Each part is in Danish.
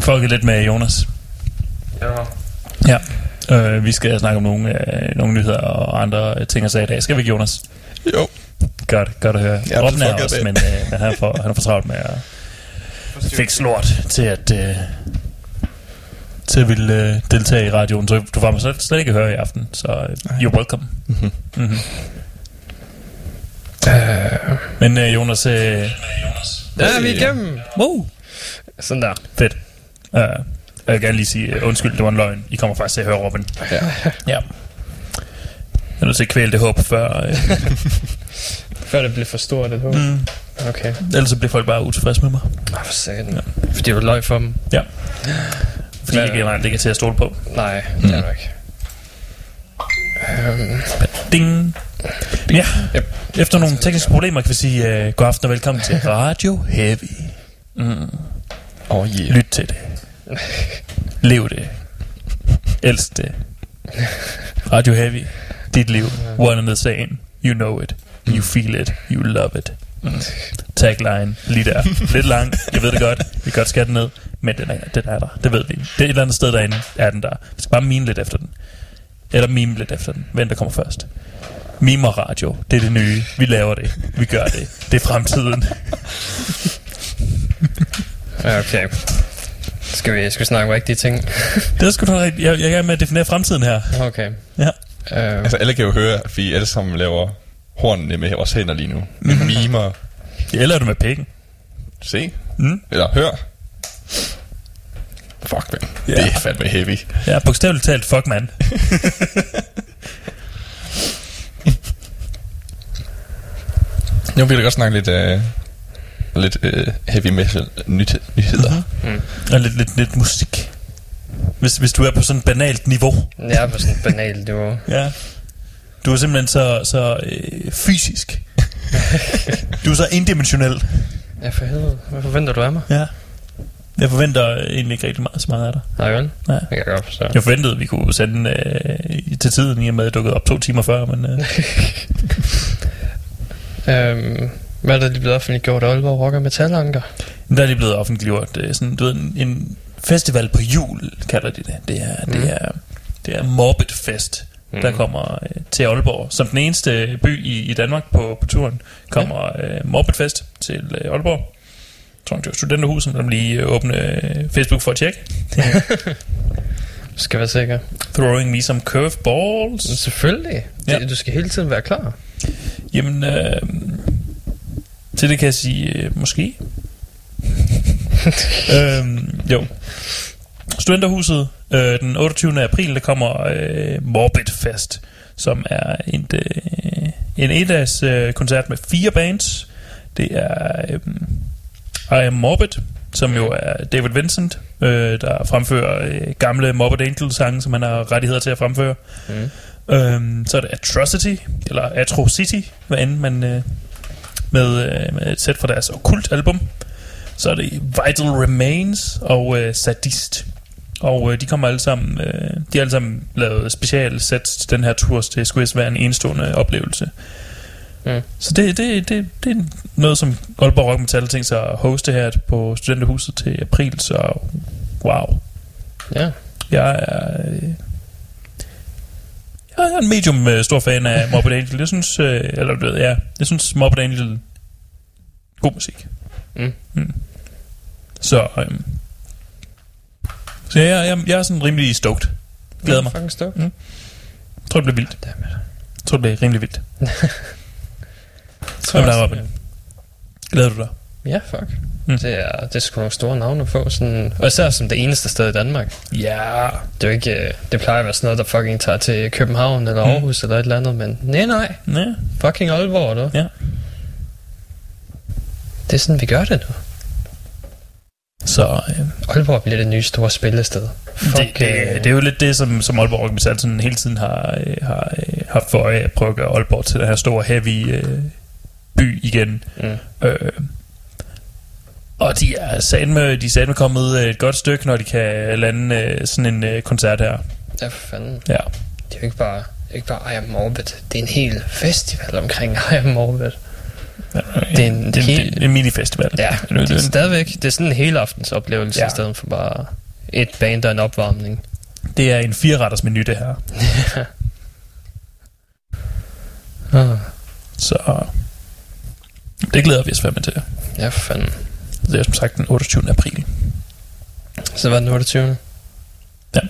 fucket lidt med Jonas. Ja. Ja. Øh, vi skal snakke om nogle, øh, nogle nyheder og andre ting og sager i dag. Skal vi ikke, Jonas? Jo. Godt, godt at høre. Ja, Robben er også, det. men øh, han, er for, han er for travlt med at fikse lort til at, øh, til at ville øh, deltage i radioen. Så du får mig slet, slet ikke høre i aften, så øh, you're welcome. Mhm. Mm-hmm. Øh, Men øh, Jonas... Øh, der er vi igennem. wow, Sådan der. fedt. Uh, jeg vil gerne lige sige uh, undskyld, det var en løgn. I kommer faktisk til at høre Robin. Ja. Ja. Jeg er nødt til at kvæle det håb, før... Øh, Før det blev for stort et håb. mm, Okay. ellers så bliver folk bare utilfredse med mig. Nå, for satan. Ja. Fordi du løg for dem. Fordi jeg ikke er til at stole på. Nej, Mm. det er du ikke. Øhm, Ding. Ja, Yep. efter nogle tekniske problemer kan vi sige uh, god aften og velkommen til Radio Heavy. Mm. Oh yeah. Lyt til det. Lev det. Elsk det. Radio Heavy. Dit liv. One and the same. You know it. You feel it. You love it. Mm. Tagline. Lige der. Lidt lang. Jeg ved det godt. Vi kan godt skære den ned. Men den er, den er der. Det ved vi. Det er et eller andet sted derinde. Er den der. Vi skal bare mime lidt efter den. Eller mime lidt efter den. Hvem der kommer først. Mimer radio. Det er det nye. Vi laver det. Vi gør det. Det er fremtiden. okay. Skal vi, skal vi snakke om rigtige ting? Det er sgu da rigtigt. Jeg, jeg er gang med at definere fremtiden her. Okay. Ja. Øh, Altså, alle kan jo høre, at vi alle sammen laver hornene med vores hænder lige nu. Vi mimer. Eller er du med pikken? Se. Mm. Eller hør. Fuck, man. Ja. Det er fandme heavy. Ja, bogstaveligt talt, fuck man. Nu vil jeg godt snakke lidt, uh, lidt uh, heavy metal nyt, nyheder. Mm-hmm. mm. Og lidt, lidt, lidt musik. Hvis, hvis du er på sådan et banalt niveau. Jeg er på sådan et banalt niveau. Ja. Du er simpelthen så, så øh, fysisk. du er så indimensionel. Ja, for helvede. Hvad forventer du af mig? Ja. Jeg forventer egentlig ikke rigtig meget, så meget af dig. Nej, vel? Nej. Det kan jeg godt forstå. Jeg forventede, at vi kunne sende øh, til tiden, i og med, at jeg dukkede op to timer før, men øh, Øhm, hvad er der lige blevet offentliggjort af Aalborg Rock og Metalanker? der er lige blevet offentliggjort øh, sådan, du ved, en, en festival på jul, kalder de det. Det er, mm. Det er, det er Morbid Fest, mm. der kommer øh, til Aalborg. Som den eneste by i, i Danmark på, på turen, kommer øh, Morbid Fest til øh, Aalborg. Jeg tror, det var studenterhuset, der lige øh, åbne øh, Facebook for at tjekke. Du skal være sikker. Throwing me some curveballs. Selvfølgelig. Ja. Det, du skal hele tiden være klar. Jamen, øh, til det kan jeg sige, øh, måske. øhm, jo. Studenterhuset, øh, den 28. april, der kommer øh, Morbid Fest, som er en, øh, en edags øh, koncert med fire bands. Det er øh, I Am Morbid, som jo er David Vincent, øh, der fremfører øh, gamle Morbid Angel sange, som han har rettigheder til at fremføre. Mm. Øhm, så er det Atrocity, eller Atrocity, hvad end man øh, med, øh, med et sæt fra deres Occult album. Så er det Vital Remains og øh, Sadist. Og øh, de kommer alle sammen, øh, de har alle sammen lavet special sets til den her tur, så det skulle vist være en enestående oplevelse. Mm. Så det, det, det, det er noget, som Aalborg Rock Metal har tænkt sig at hoste her på Studenterhuset til april, så wow. Ja. Jeg er, øh, jeg er en medium øh, stor fan af Morbid Angel. Jeg synes, øh, eller du ved, ja, jeg synes Morbid Angel god musik. Mm. Mm. Så, øh, så jeg, jeg, jeg er sådan rimelig stoked. Glæder mig. Fucking stoked. Jeg tror, det bliver vildt. Jeg tror, det bliver rimelig vildt. Tror dig, også, Robin? Glæder du dig? Ja, fuck. Mm. Mm. Det, er, det er sgu nogle store navne at få. Sådan, og især som det eneste sted i Danmark. Ja. Det er jo ikke... øh, Det plejer at være sådan noget, der fucking tager til København eller Mm. Aarhus eller et eller andet. Men nej, nej. Ja. Fucking Aalborg, du. Ja. Det er sådan, vi gør det nu. Så øh, Aalborg bliver det nye store spillested. Fuck, det, det, øh, det er jo lidt det, som, som Aalborg Metal sådan hele tiden har, øh, har øh, haft for øje at prøve at gøre Aalborg til den her store heavy øh, by igen. Mm. Øh, og de er satme, de er satme kommet øh, et godt stykke, når de kan lande øh, sådan en øh, koncert her. Ja, for fanden. Ja. Det er jo ikke bare, det ikke bare I Am Morbid. Det er en hel festival omkring I Am Morbid. Det er en det, helt- det, en minifestival. Ja, det, det er stadigvæk det er sådan en helaftens oplevelse, Ja. ja. i stedet for bare et band og en opvarmning. det er en fireretters menu, det her. Ah, Så det glæder vi os fandme til. ja, for fanden. Det er som sagt den 28. april. Så var den 28. Ja.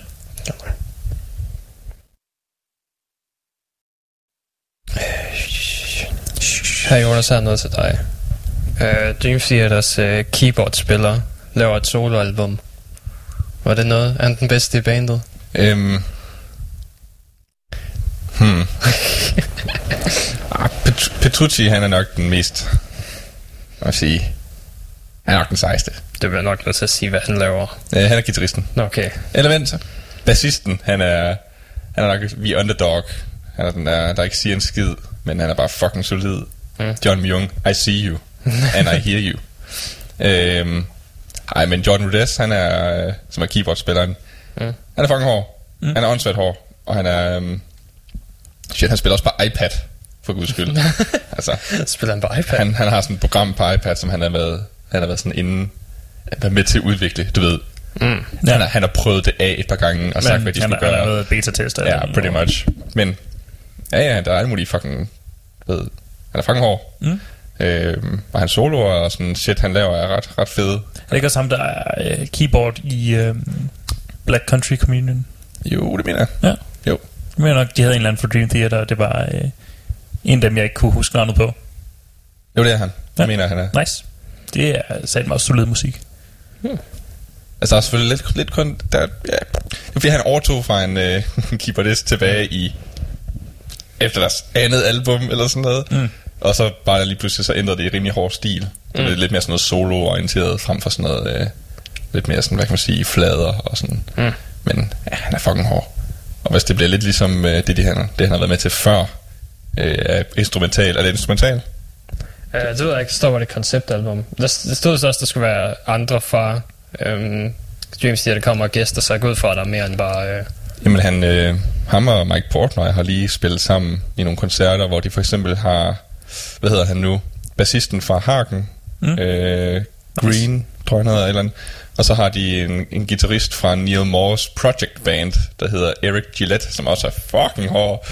Her Jonas har noget til dig. Uh, Dream Theaters uh, keyboardspiller laver et soloalbum. Var det noget? Er den bedste i bandet? Øhm. Hmm. ah, Pet- Petrucci, han er nok den mest... Jeg sige? Han er nok den sejeste. Det jeg nok nødt til at sige, hvad han laver. Øh, han er gitarristen. Nå, Okay. Eller vent så. Bassisten, han er... Han er nok vi underdog. Han er den der, der ikke siger en skid, men han er bare fucking solid. Mm. John Myung, I see you, and I hear you. øhm, ej, men Jordan Rudess, han er, øh, som er keyboardspilleren, Mm. han er fucking hård. Mm. Han er åndssvagt hård, og han er... Um, shit, han spiller også på iPad, for guds skyld. altså, Spiller han på iPad? han, han har sådan et program på iPad, som han har været, han har været sådan inden, været med til at udvikle, du ved. Mm. Ja. Han, har, han har prøvet det af et par gange, og sagt, hvad de han, skulle han gøre. har været beta-tester. Ja, pretty much. Men, ja, ja, der er alle mulige fucking, ved, han er fucking hård. Mm. Øhm, og hans soloer og sådan shit, han laver er ret, ret fede. Er det ikke også ham, der er øh, keyboard i øh, Black Country Communion? Jo, det mener jeg. Ja. Jo. Jeg mener nok, de havde en eller anden for Dream Theater, og det var øh, en af dem, jeg ikke kunne huske navnet på. Jo, det er han. Ja. Jeg mener, han er. Nice. Det er sat meget solid musik. Altså, der er selvfølgelig lidt, lidt kun... Der, ja, det er fordi, han overtog fra en øh, keyboardist tilbage i... Efter deres andet album, eller sådan noget. Mm. Og så bare lige pludselig, så ændrede det i rimelig hård stil. Mm. det er lidt mere sådan noget solo-orienteret, frem for sådan noget... Øh, lidt mere sådan, hvad kan man sige, flader og sådan. Mm. Men ja, han er fucking hård. Og hvis det bliver lidt ligesom øh, det, de, han, det, han har været med til før, øh, er instrumental. Er det instrumental? Uh, det ved jeg ikke, står var det konceptalbum. Der, der stod så også, der skulle være andre fra um, Dream Theater, der kommer og gæster, så jeg går ud fra, at der er mere end bare... Uh, Jamen han, øh, ham og Mike Portnoy har lige spillet sammen i nogle koncerter, hvor de for eksempel har, hvad hedder han nu, bassisten fra Hagen, Mm. øh, Green, tror jeg han hedder, eller andet. Og så har de en, en guitarist fra Neil Moores Project Band, der hedder Eric Gillette, som også er fucking hård.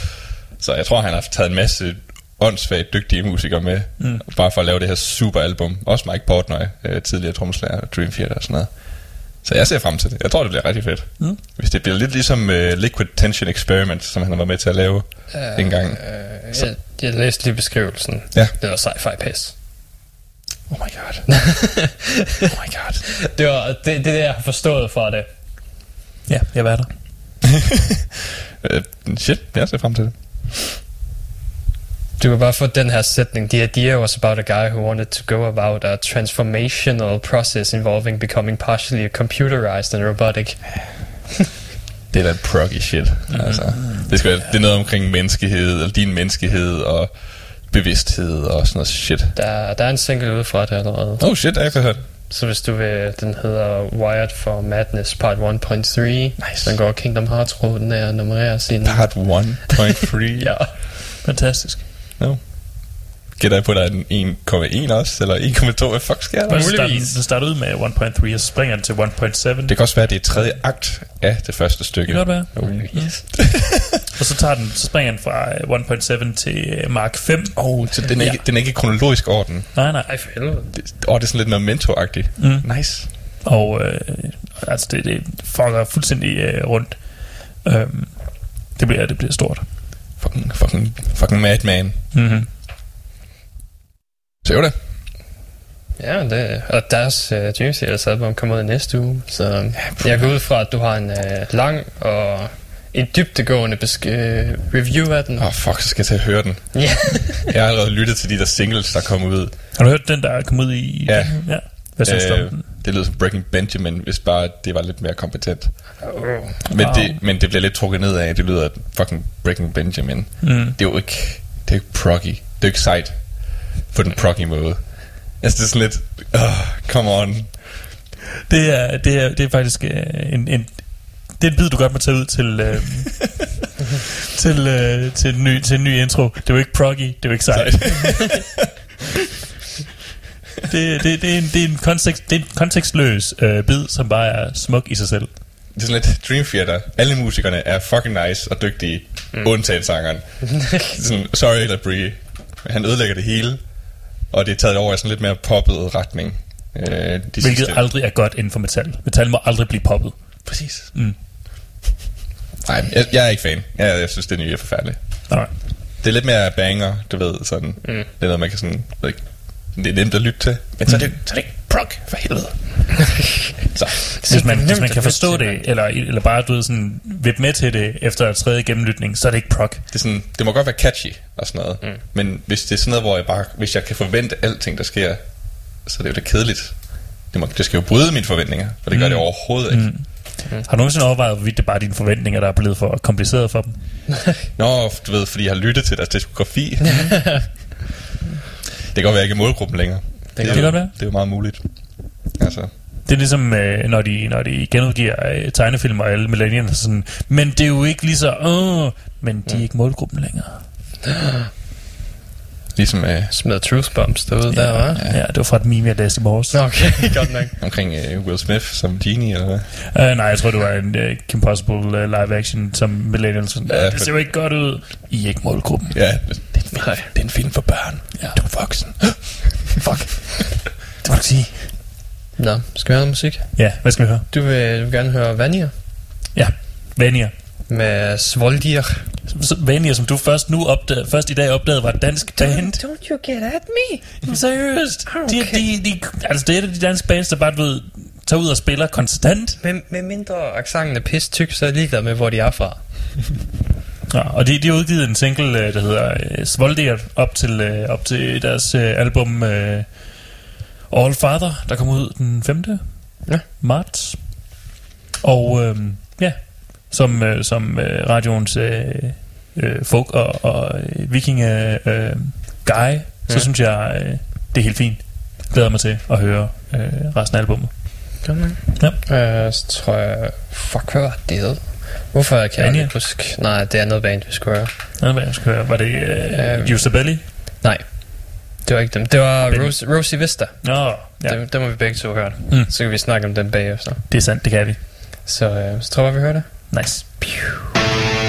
Så jeg tror, han har taget en masse åndssvagt dygtige musikere med, Mm. bare for at lave det her super album. Også Mike Portnoy, øh, tidligere trommeslager Dream Theater og sådan noget. Så jeg ser frem til det. Jeg tror, det bliver rigtig fedt. Mm. Hvis det bliver lidt ligesom uh, Liquid Tension Experiment, som han har været med til at lave uh, engang. Uh, jeg, jeg læste lige beskrivelsen. Ja. Det var sci-fi pis. Oh my god. oh my god. Det var det, det, er det, jeg har forstået fra det. Ja, jeg var der. uh, shit, jeg ser frem til det. Du kan bare få den her sætning. The idea was about a guy who wanted to go about a transformational process involving becoming partially computerized and robotic. Det er da proggy shit. Altså, det, skal, det er noget omkring menneskehed, eller din menneskehed, og bevidsthed og sådan noget shit. Der, der er en single ude fra det allerede. Oh shit, jeg har hørt. Så hvis du vil, den hedder Wired for Madness Part 1.3. Nice. Den går Kingdom Hearts råden af at nummerere sin... Part 1.3. Ja. Fantastisk. No. Gætter jeg på, at der er en 1,1 også, eller 1,2? Hvad fuck sker der? Muligvis. den starter ud med 1.3, og så springer den til 1.7. Det kan også være, at det er tredje akt af det første stykke. Det kan godt være. Muligvis. Og så, tager den, så springer den fra øh, 1.7 til øh, Mark 5. Oh, så den er, ikke, den er ikke i kronologisk orden. Nej, nej. Ej, for helvede. Det, oh, det er sådan lidt memento-agtigt. Mm. Nice. Og øh, altså det, det fucker fuldstændig øh, rundt. Øhm, det, bliver, det bliver stort. Fucking, fucking, fucking madman. Mm-hmm. Så jo da. Ja, det, og deres uh, Dream Theaters album kommer ud i næste uge, så jeg går ud fra, at du har en uh, lang og en dybtegående besk- uh, review af den. Åh, oh, fuck, så skal jeg til at høre den. Ja. Jeg har allerede lyttet til de der singles, der kom ud. Har du hørt den, der er kommet ud i... Ja. ja. Hvad synes du om Øh, den? Det lyder som Breaking Benjamin, hvis bare det var lidt mere kompetent. oh. Men, Wow. det, men det bliver lidt trukket ned af, det lyder fucking Breaking Benjamin. Mm. Det er jo ikke, det er jo ikke proggy. Det er jo ikke sejt på den proggy måde. Altså, det er sådan lidt, oh, come on. Det, er, det, er, det er faktisk øh, en, en... Det er en bid, du godt må tage ud til, øh, til, øh, til, en ny, til en ny intro. Det er jo ikke proggy, det er jo ikke sejt. det, det, det, er en, det, er en kontekst, det er en kontekstløs øh, bid, som bare er smuk i sig selv. Det er sådan lidt Dream Theater. Alle musikerne er fucking nice og dygtige. Mm. Undtagen sangeren. sådan, sorry, Labrie. Han ødelægger det hele. Og det er taget over i sådan lidt mere poppet retning. Øh, de Hvilket sidste- aldrig er godt inden for metal. Metal må aldrig blive poppet. Præcis. Mm. Nej, jeg, jeg er ikke fan. Jeg, jeg synes, det nye er forfærdeligt. Nej. Det er lidt mere banger, du ved, sådan. Mm. Det er noget, man kan sådan, ved ikke, det er nemt at lytte til. Men så er det, så er det ikke prog, for helvede. så, Hvis man, hvis man kan forstå det, eller, eller bare du ved, sådan, vippe med til det efter tredje gennemlytning, så er det ikke prog. det, er sådan, det må godt være catchy og sådan noget. Mm. Men hvis det er sådan noget, hvor jeg bare, hvis jeg kan forvente alting, der sker, så er det jo det kedeligt. Det, må, det skal jo bryde mine forventninger, og det gør det overhovedet ikke. Mm. Har du nogensinde overvejet, hvorvidt det er bare dine forventninger, der er blevet for kompliceret for dem? Nå, du ved, fordi jeg har lyttet til deres diskografi. det kan godt være, at jeg ikke er målgruppen længere. Det, kan er, godt være. Det er jo meget muligt. Altså, Det er ligesom, øh, når, de, når de genudgiver øh, tegnefilm og alle millennierne, sådan, men det er jo ikke lige så, åh, men de er ikke målgruppen længere. ligesom øh, Smed truth bombs derude ja, der, hva'? Ja, det var fra et meme, jeg læste i morges. Nå, okay, godt nok. omkring øh, Will Smith som genie, eller hvad? Uh, nej, jeg tror, det var en uh, Kim Possible uh, live action, som millennials sådan, Ja, ja, det ser jo ikke godt ud. I er ikke målgruppen. Ja, det er en film, det er en film for børn. Ja. Du er voksen. Fuck. det må du sige. Nå, skal vi høre noget musik? Ja, hvad skal vi høre? Du vil, du vil gerne høre Vanier Ja, Vanier. Med Svoldir. Så Vanier, som du først nu opdagede, først i dag opdagede, var et dansk band. Don't you get at me? Jamen, Seriøst. Okay. De, de, de, altså, det er de danske bands, der bare, du ved, tager ud og spiller konstant. Med, med mindre accenten er pis tyk, så er jeg ligeglad med, hvor de er fra. Ja, og de, de har udgivet en single, øh, der hedder øh, Svolder, op til, øh, op til deres album øh, All Father, der kommer ud den 5. Ja. marts. Og øh, ja, som, øh, som øh, radioens øh, øh, folk og, og øh, vikinge øh, guy, ja. så Ja. synes jeg, øh, det er helt fint. Glæder mig til at høre øh, resten af albumet. Godt. Ja. Øh, så tror jeg... Fuck, hvad var det hed? Hvorfor kan jeg Vanier? ikke huske? Nej, det er noget band, vi skulle høre. Var det, jeg skulle høre? Var det øh, Øhm. Usabelli? Nej, det var ikke dem. Det var. Rose, Rosie Vista. Nå, ja. Det, det må vi begge to høre. Mm. Så kan vi snakke om den bagefter. det er sandt, det kan vi. Så, øh, så tror jeg, vi hører det. Nice. Thank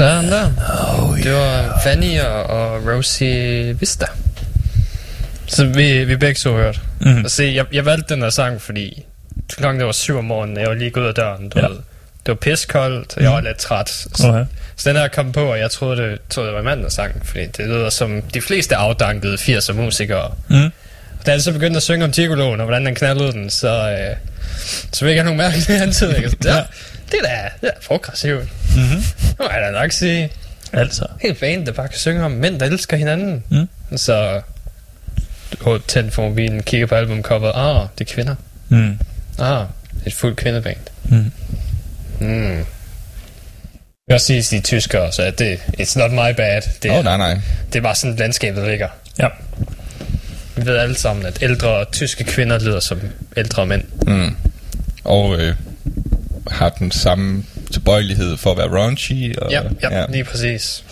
Sådan der. Oh, Det var Fanny og, og Rosie Vista. Så vi, vi begge så hørt. Mm. Og se, jeg, jeg valgte den her sang, fordi klokken det var syv om morgenen, jeg var lige gået ud af døren. Du Ja. ved. Det var piskoldt, og jeg var lidt træt. Så, Okay. så den her kom på, og jeg troede, det, troede, det var manden, der sang. Fordi det lyder som de fleste afdankede 80'er musikere. Mm. Da han så begyndte at synge om Gigoloen, og hvordan han knaldede den, så, øh, så fik jeg nogle mærkelige antydninger. Ja. Det er da, det er da progressivt. Mm-hmm. Må jeg da nok sige. Altså. Helt band, der bare kan synge om mænd, der elsker hinanden. Mm. Så tænd for mobilen, kigger på albumcoveret. Ah, det er kvinder. Mm. Ah, et fuldt kvindeband. Mm. Mm. Jeg vil også sige de tyskere, så det, it's not my bad. Det, oh, nej, nej. det er bare sådan, landskabet ligger. Ja. Vi ved alle sammen, at ældre tyske kvinder lyder som ældre mænd. Mm. Og øh, har den samme tilbøjelighed for at være raunchy. Og, Ja, ja, ja. lige præcis.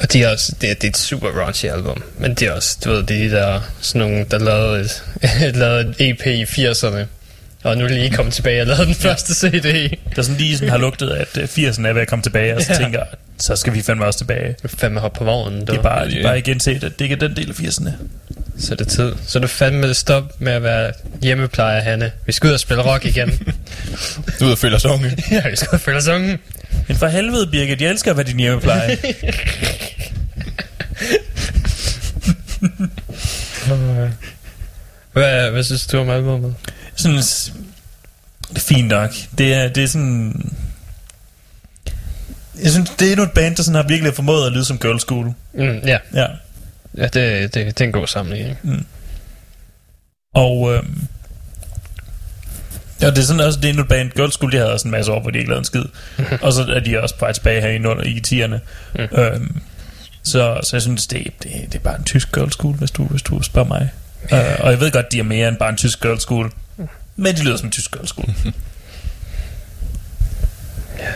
Og de er også, det, er, det er et super raunchy album. Men de er også, du ved, de der, sådan nogle, der lavede et, lavede et EP i 80'erne. Og nu er lige kommet tilbage og lavet den første CD. Det er sådan lige sådan har lugtet, at øh, 80'erne er ved at komme tilbage, og så Ja. tænker så skal vi fandme også tilbage. Du fandme hoppe på vognen. Det er bare, det er bare igen set, at det ikke er den del af 80'erne. Så er det tid. Så er det fandme stop med at være hjemmeplejer, Hanne. Vi skal ud og spille rock igen. Du ved, føler sig unge. ja, vi skal ud og følge sangen. Men for helvede, Birgit, jeg elsker, hvad din hjemmepleje. Hvad, hvad synes du om albumet? sådan, s- det er fint nok. Det er, det er sådan... Jeg synes, det er endnu et band, der sådan har virkelig formået at lyde som Girl School. Mm, ja, Ja. Ja det, det, det er en god sammenligning. Og... Øhm, ja, det er sådan også, det er endnu band. Girl School, de havde også en masse år, hvor de ikke lavede en skid. og så er de også på vej tilbage her i, nuller- i 10'erne. Mm. Øhm, så, så jeg synes, det, det, det er bare en tysk Girl School, hvis du, hvis du spørger mig. Uh, og jeg ved godt, de er mere end bare en tysk Girl School. Men de lyder som en tysk Girl School. Ja,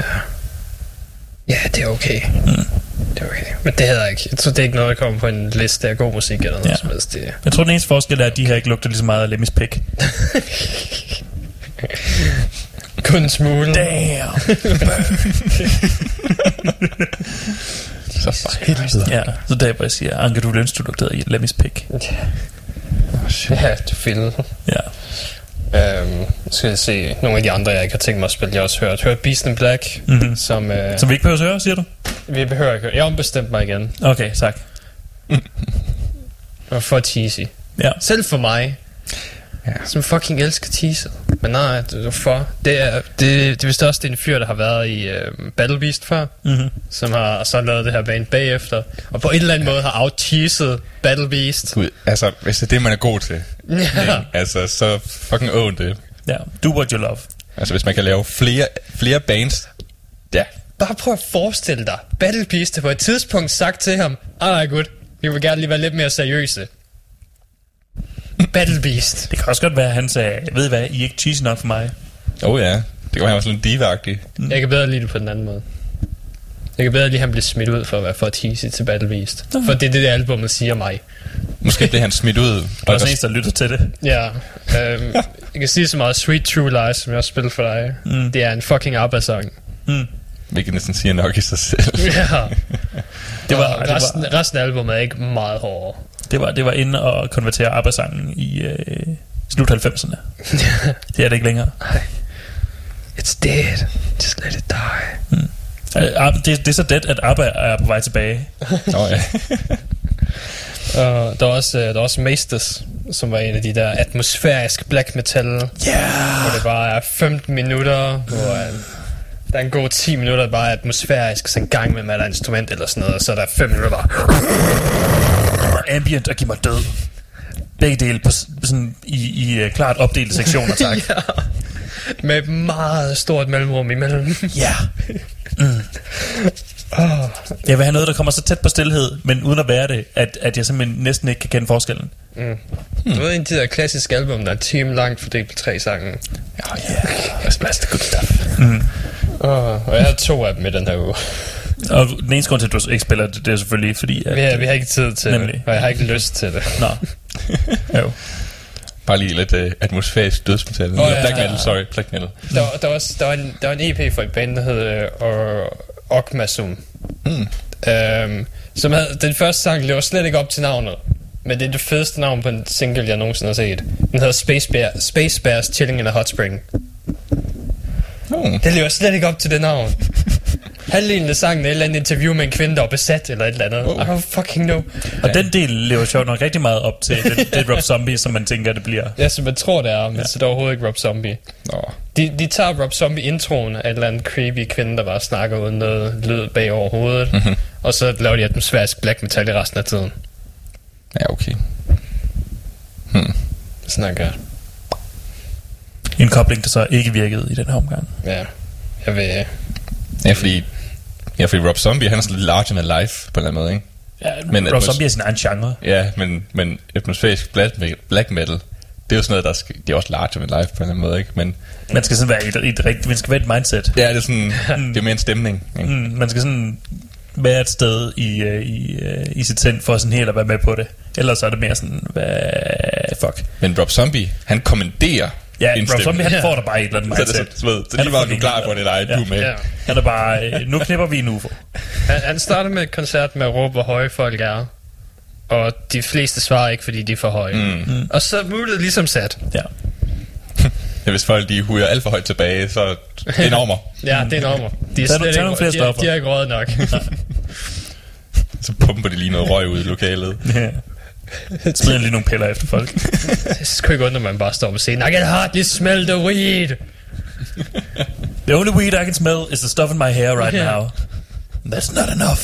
det er okay. Mm. Det er okay. Men det jeg ikke. Jeg tror, det er ikke noget, der kommer på en liste af god musik eller noget Ja. som helst. Det, Jeg tror, den eneste forskel er, at de her ikke lugter lige så meget af Lemmys pik. kun en smule. Damn! Så helvede. ja, så der, hvor jeg siger, Anke, du ville ønske, du lugtede af Lemmys pik. Ja, du fælde. Ja. Øhm, skal jeg se nogle af de andre, jeg ikke har tænkt mig at spille. Jeg også hørt, hørt Beast in Black, Mm-hmm. som, øh, Som vi ikke behøver at høre, siger du? vi behøver ikke. Jeg ombestemte mig igen. Okay, tak. Det var for cheesy. Ja. Selv for mig, Ja. som fucking elsker teaser. Men nej, for. Det er, det, det vist også det er en fyr, der har været i øh, Battle Beast før, Mm-hmm. som har så lavet det her band bagefter, og på en eller anden måde har out Battle Beast. Gud, altså, hvis det er det, man er god til, Ja. ikke? altså, så fucking own det. Ja, do what you love. Altså, hvis man kan lave flere, flere bands, ja, Bare prøv at forestille dig, Battle Beast har på et tidspunkt sagt til ham, ah, gut, vi vil gerne lige være lidt mere seriøse. Battle Beast. Det kan også godt være, at han sagde, ved I hvad, I er ikke cheesy nok for mig. oh ja, det kan være, han var sådan lidt diva Mm. Jeg kan bedre lide det på den anden måde. Jeg kan bedre lide, at han bliver smidt ud for at være for teasy til Battle Beast. For det er det, det albumet siger mig. Måske blev han smidt ud. Der er også en der lytter til det. Ja, øhm, jeg kan sige så meget Sweet True Lies, som jeg også spiller for dig. Mm. Det er en fucking ABBA-sang. Mm. Hvilket næsten siger nok i sig selv. ja. Det var, Og det, resten, var, resten af albumet er ikke meget hårdere. Det, var, det var inde og konvertere arbejdssangen i øh, slut 90'erne. Det er det ikke længere. It's dead. Just let it die. Ab- Det, det er så det, at ABBA er på vej tilbage. Nå ja. Og der er også, øh, der er også Masters, som var en af de der atmosfærisk black metal, Ja! hvor det bare er 15 minutter, hvor øh, der er en god 10 minutter bare atmosfærisk, så en gang med, med et instrument eller sådan noget, og så er der 5 minutter bare... Ambient og giv mig død. Begge dele på, sådan, i, i uh, klart opdelte sektioner, tak. ja, med et meget stort mellemrum imellem. Ja. Mm. Jeg vil have noget, der kommer så tæt på stillhed, men uden at være det, at, at jeg simpelthen næsten ikke kan kende forskellen. Mm. Du ved, en af de der klassiske album, der er en time langt fordelt på tre sange. Oh, yeah. That's, that's the good stuff. Mm. Oh, og jeg har to af dem i den her uge. Og den eneste grund til, at du ikke spiller det, det er selvfølgelig fordi, at... Vi har, vi har ikke tid til Nemlig. det, og jeg har ikke lyst til det. Nå. jo. Bare lige lidt uh, atmosfærisk dødsmetal. Oh, ja, black ja. metal, sorry, black metal. Der, var- der, var, også- der, var en, der var en EP for et band, der hed uh, Okmasum. Mm. Um, som havde, den første sang lever slet ikke op til navnet. Men det er det fedeste navn på en single, jeg nogensinde har set. Den hedder Space, Bear, Space Bears Chilling in a Hot Spring. Oh. Det lever slet ikke op til det navn. Halvdelen af sangen er et eller andet interview med en kvinde, der er besat eller et eller andet. Oh. I don't fucking know. Og den del lever sjovt nok rigtig meget op til det, det Rob Zombie, som man tænker, det bliver. Ja, som man tror, det er, men ja. så er det overhovedet ikke Rob Zombie. Nå. De, de tager Rob Zombie introen af et eller andet creepy kvinde, der bare snakker uden noget lyd bag over hovedet. Mm-hmm. Og så laver de atmosfærisk black metal i resten af tiden. Ja, okay. Sådan er godt. En kobling, der så ikke virkede i den her omgang. Ja. Jeg vil... Ja, fordi, ja, fordi Rob Zombie, han er sådan lidt larger than life på en eller anden måde, ikke? Ja, Men Rob Zombie er sin egen genre. Ja, men, men atmosfærisk black, black metal, det er jo sådan noget, der skal, det er også larger than life på en eller anden måde, ikke? Men Man skal sådan være i et, et rigtigt, man skal være et mindset. ja, det er sådan, det er mere en stemning, ikke? Mm, man skal sådan være et sted i, uh, i, uh, i sit sind for sådan helt at være med på det. Ellers er det mere sådan, hvad fuck. Men Rob Zombie, han kommenterer Ja, Rob. Zombie, han Ja. får dig bare et eller andet Så, er det mindset. så, så, så Han er lige var du klar på det, der Ja. du er med. Ja. Han er bare, øh, nu knipper vi en UFO. Han, han starter med et koncert med at råbe, hvor høje folk er. Og de fleste svarer ikke, fordi de er for høje. Mm. Og så er moodet ligesom sat. Ja. Ja, hvis folk de huger alt for højt tilbage, så det er normer. Ja, det er nummer. De er slet ikke, flere de, er- de er ikke råd nok. Så pumper de lige noget røg ud i lokalet. ja. Smider lige nogle piller efter folk. det skulle ikke undre, at man bare står på scenen. I can hardly smell the weed. The only weed I can smell is the stuff in my hair right Ja. now. That's not enough.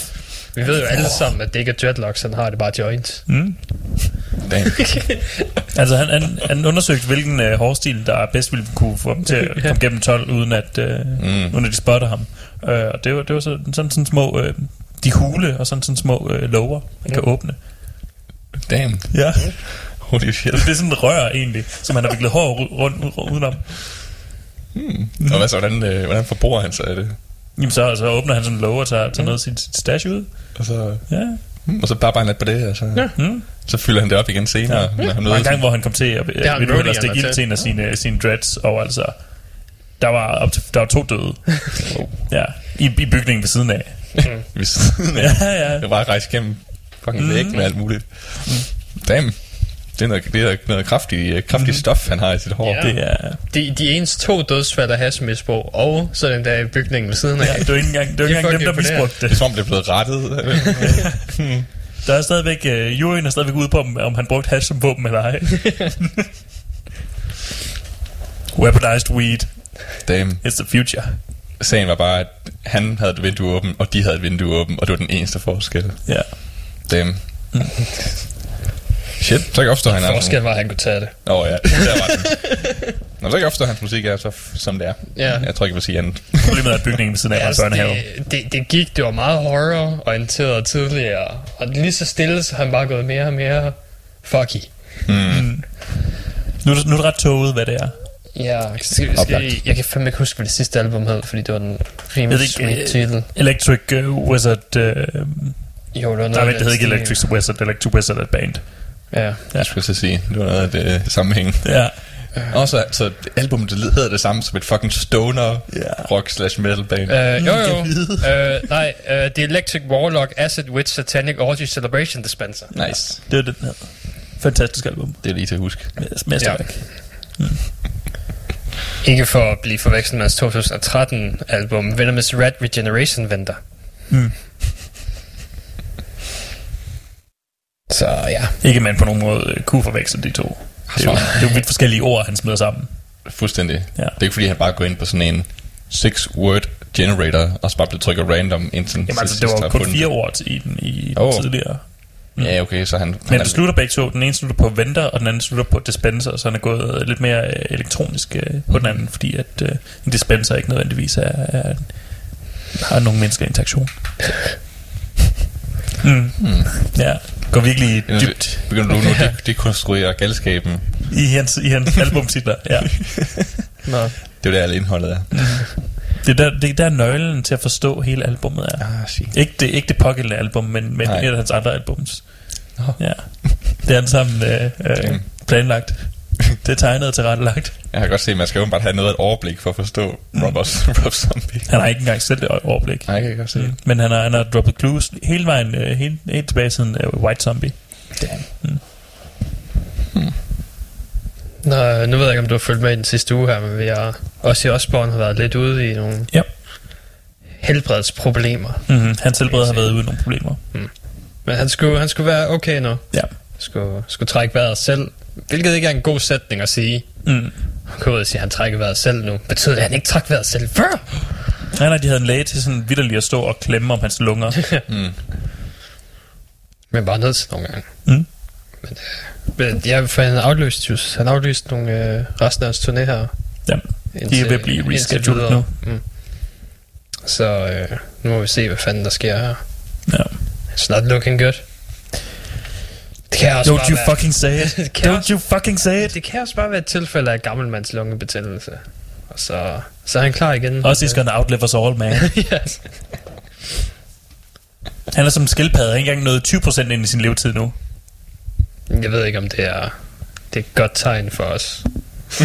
Vi ved jo alle sammen, at det ikke er dreadlocks, han har det bare joints. Mm. Altså, han, han, han undersøgte, hvilken øh, hårstil, der bedst ville kunne få dem til at komme gennem 12, uden at, øh, mm. uden at de spotter ham. Øh, og det var, det var så, sådan, sådan små... Øh, de hule og sådan, sådan små øh, lover, man kan åbne. Damn. Ja. Holy shit. Det er sådan et rør egentlig, som han har viklet hår ru- rundt, udenom. Og hvad så, hvordan, øh, hvordan forbruger han sig af det? Jamen så, så åbner han sådan en låge og tager, tager noget af sit, sit stash ud. Og så, Ja. og så bare bare lidt på det, og så, ja. Mm. så fylder han det op igen senere. Ja. Når han Og en gang, hvor han kom til at, han vil du hellere roadie'erne stikke ild til. en af sine, sine dreads, og altså, der var, op til, der var to døde. ja, i, i bygningen ved siden af. ved siden af. Ja, ja. Jeg bare rejse gennem fucking mm. væg med alt muligt. Damn. Det er noget, det er noget kraftigt, øh, kraftigt stof, han har i sit hår. Ja. Det er, De, de eneste to dødsfald er hashmisbrug, og så den der i bygningen ved siden af. ja, det var ikke engang, det var ikke Det er engang dem, der misbrugte Det er det. som om, det er blevet rettet. Der er stadigvæk, uh, juryen er stadigvæk ude på, om, om han brugte hash som våben eller ej. Weaponized weed Damn. is the future. Sagen var bare, at han havde et vindue åbent, og de havde et vindue åbent, og det var den eneste forskel. Ja. Damn. Shit, så kan jeg opstå, han er Forskellen var, at han kunne tage det. Åh oh, ja, der var den. Nå, så kan jeg opstå, at hans musik er så som det er. Ja. Jeg tror ikke, jeg vil sige andet. Problemet er, at bygningen ved siden af en altså, børnehave. det, det, det, gik, det var meget horror-orienteret tidligere, og lige så stille, så har han bare gået mere og mere fucky. Mm. Nu, er det- nu er det ret tåget, hvad det er. Ja, skal, skal, jeg kan fandme ikke huske, hvad det sidste album hed, fordi det var den rimelig sweet øh, titel. Electric uh, Wizard... Uh, Jo, det var noget nej, vent, det hed ikke. Electric Wizard. Electric Wizard er et band. Ja. Jeg skulle så sige, det var noget af det sammenhæng. Ja. Også så albumet det hedder det samme som et fucking stoner Ja. rock slash metal band. Uh, jo, jo. Uh, nej, uh, The Electric Warlock Acid Witch Satanic Orgy Celebration Dispenser. Nice. Det er det, den hedder. Fantastisk album. Det er lige til at huske. Mesterværk. Ikke for at blive forvekslet med hans 2013 album Venomous Rat Regeneration Venter. Mm. Så ja. Ikke man på nogen måde øh, kunne forveksle de to. Det er jo, det er jo vidt forskellige ord, han smider sammen. Fuldstændig. Ja. Det er ikke fordi, han bare går ind på sådan en six-word generator, og så bare bliver trykket random ind til Jamen altså, det var kun fire ord i den, i den Åh. tidligere. Ja, okay, så han... Men han det slutter begge to. Den ene slutter på venter, og den anden slutter på dispenser, så han er gået lidt mere øh, elektronisk øh, på den anden, fordi at øh, en dispenser ikke nødvendigvis er, er, har nogen menneskelig interaktion. Mm. Hmm. Ja, går virkelig dybt Begynder du nu at dekonstruere galskaben? i hans, i hans albumtitler. Ja. Nå. Det er jo der, alle indholdet er. Det, er der, det er der nøglen til at forstå hele albummet er. Ah. Ikke det, ikke det pågældende album, men, men et af hans andre albums. Nå. Ja. Det er alt sammen øh, øh, planlagt. Det er tegnet og tilrettelagt. Jeg kan godt se, at man skal jo bare have noget af et overblik for at forstå Rob, Rob Zombie. Han har ikke engang selv et overblik. Nej, jeg kan godt se. Mm. Men han har, han har droppet clues hele vejen, øh, helt, helt tilbage siden uh, White Zombie. Damn. Nå, nu ved jeg ikke, om du har fulgt med i den sidste uge her, men vi har også i Osborne har været lidt ude i nogle Ja. helbredsproblemer. Mm-hmm. Hans helbred har været uden nogle problemer. Men han skulle, han skulle være okay nu. Ja. Skulle, skulle trække vejret selv. Hvilket ikke er en god sætning at sige. Mm. Gå ud og sige, at han trækker vejret selv nu. Betyder det, at han ikke trækker vejret selv før? Nej, nej, de havde en læge til sådan vidderligt at stå og klemme om hans lunger. Mm. Men bare ned til nogle gange. Mm. Men ja, for han aflyst, just, han aflyst nogle øh, resten af hans turné her. Ja, de er ved at blive indtil rescheduled nu. Mm. Så øh, nu må vi se, hvad fanden der sker her. Ja. It's not looking good. Det kan også Don't you være, fucking say it. Det Don't også- you fucking say it. Det kan også bare være et tilfælde af gammelmands lungebetændelse. Og så, så er han klar igen. Også he's gonna outlive us all, man. yes. Han er som en skildpadde. Han ikke engang nået 20% ind i sin levetid nu. Jeg ved ikke, om det er, det er et godt tegn for os.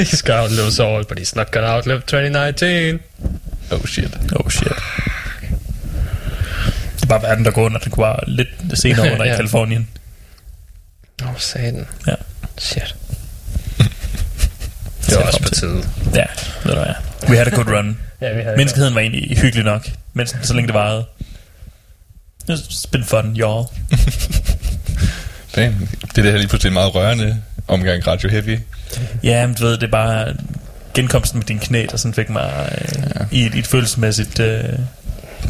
he's gonna outlive us all, but he's not gonna outlive 2019. Oh shit. Oh shit. Det bare verden, der går under. Det kunne bare lidt senere under i Ja. Kalifornien. Åh, oh, satan. Ja. Shit. Det Det var er også på tide. Ja, ved du hvad. We had a good run. Ja, vi havde Menneskeheden var egentlig hyggelig nok, mens, så længe det varede. It's been fun, y'all. Damn. Det er det her lige pludselig en meget rørende omgang Radio Heavy. Ja, men du ved, det er bare genkomsten med din knæ, der sådan fik mig øh, Ja. i, et, i et følelsesmæssigt... Øh,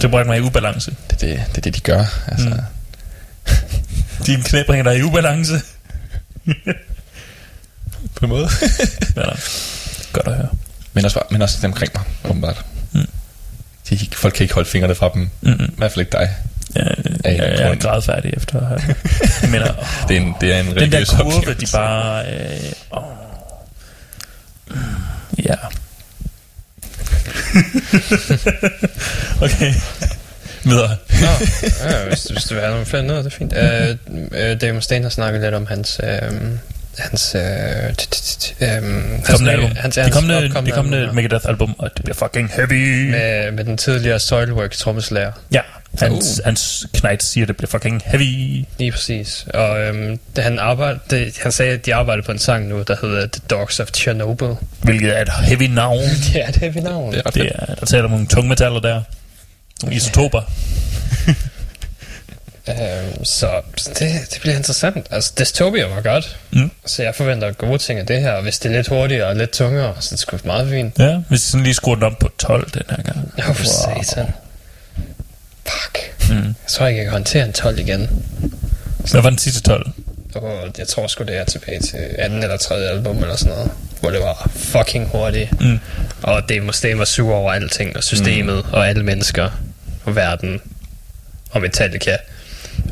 det bragte mig i ubalance. Det er det, det, er det de gør. Altså. Mm. Mm. Din knæ bringer dig i ubalance. På en måde. Ja, da. Godt at høre. men, også, men også dem omkring mig, åbenbart. Mm. De, folk kan ikke holde fingrene fra dem. Mm-mm. I hvert fald ikke dig. Ja, jeg, en jeg er grund. gradfærdig efter. Jeg mener, åh, Det er en, det er en den der kurve, de oplevelse. bare... Øh, åh. Ja. okay. Videre. Nå, ja, hvis, hvis du vil have nogle flere noget, det er fint. Uh, uh, Dave Mustaine har snakket lidt om hans... Uh, hans... Uh, um, Kommende album. Hans, Det kommende, det kommende Megadeth album, og det bliver fucking heavy. med, med den tidligere Soilwork trommeslager. Ja, hans, hans knight siger, det bliver fucking heavy. Lige præcis. Og øhm, det, han, arbejde, det, han sagde, at de arbejder på en sang nu, der hedder The Dogs of Chernobyl. Hvilket er et heavy navn. Det er det heavy navn. Det er Det er, der taler om nogle tungmetaller der. Nogle isotoper. Øhm, så det, det bliver interessant. Altså, Dystopia var godt. Mm. Så jeg forventer gode ting af det her. Og hvis det er lidt hurtigere og lidt tungere, så er det sgu meget fint. Ja, hvis jeg sådan lige skruer den op på 12 den her gang. Åh, oh, for satan. Fuck. Mm. Jeg tror ikke, jeg kan håndtere en 12 igen. Hvad var den sidste 12? Og jeg tror sgu, det er tilbage til anden eller tredje album eller sådan noget. Hvor det var fucking hurtigt. Mm. Og det måske var sur over alting, og systemet, mm. og alle mennesker, og verden, og Metallica.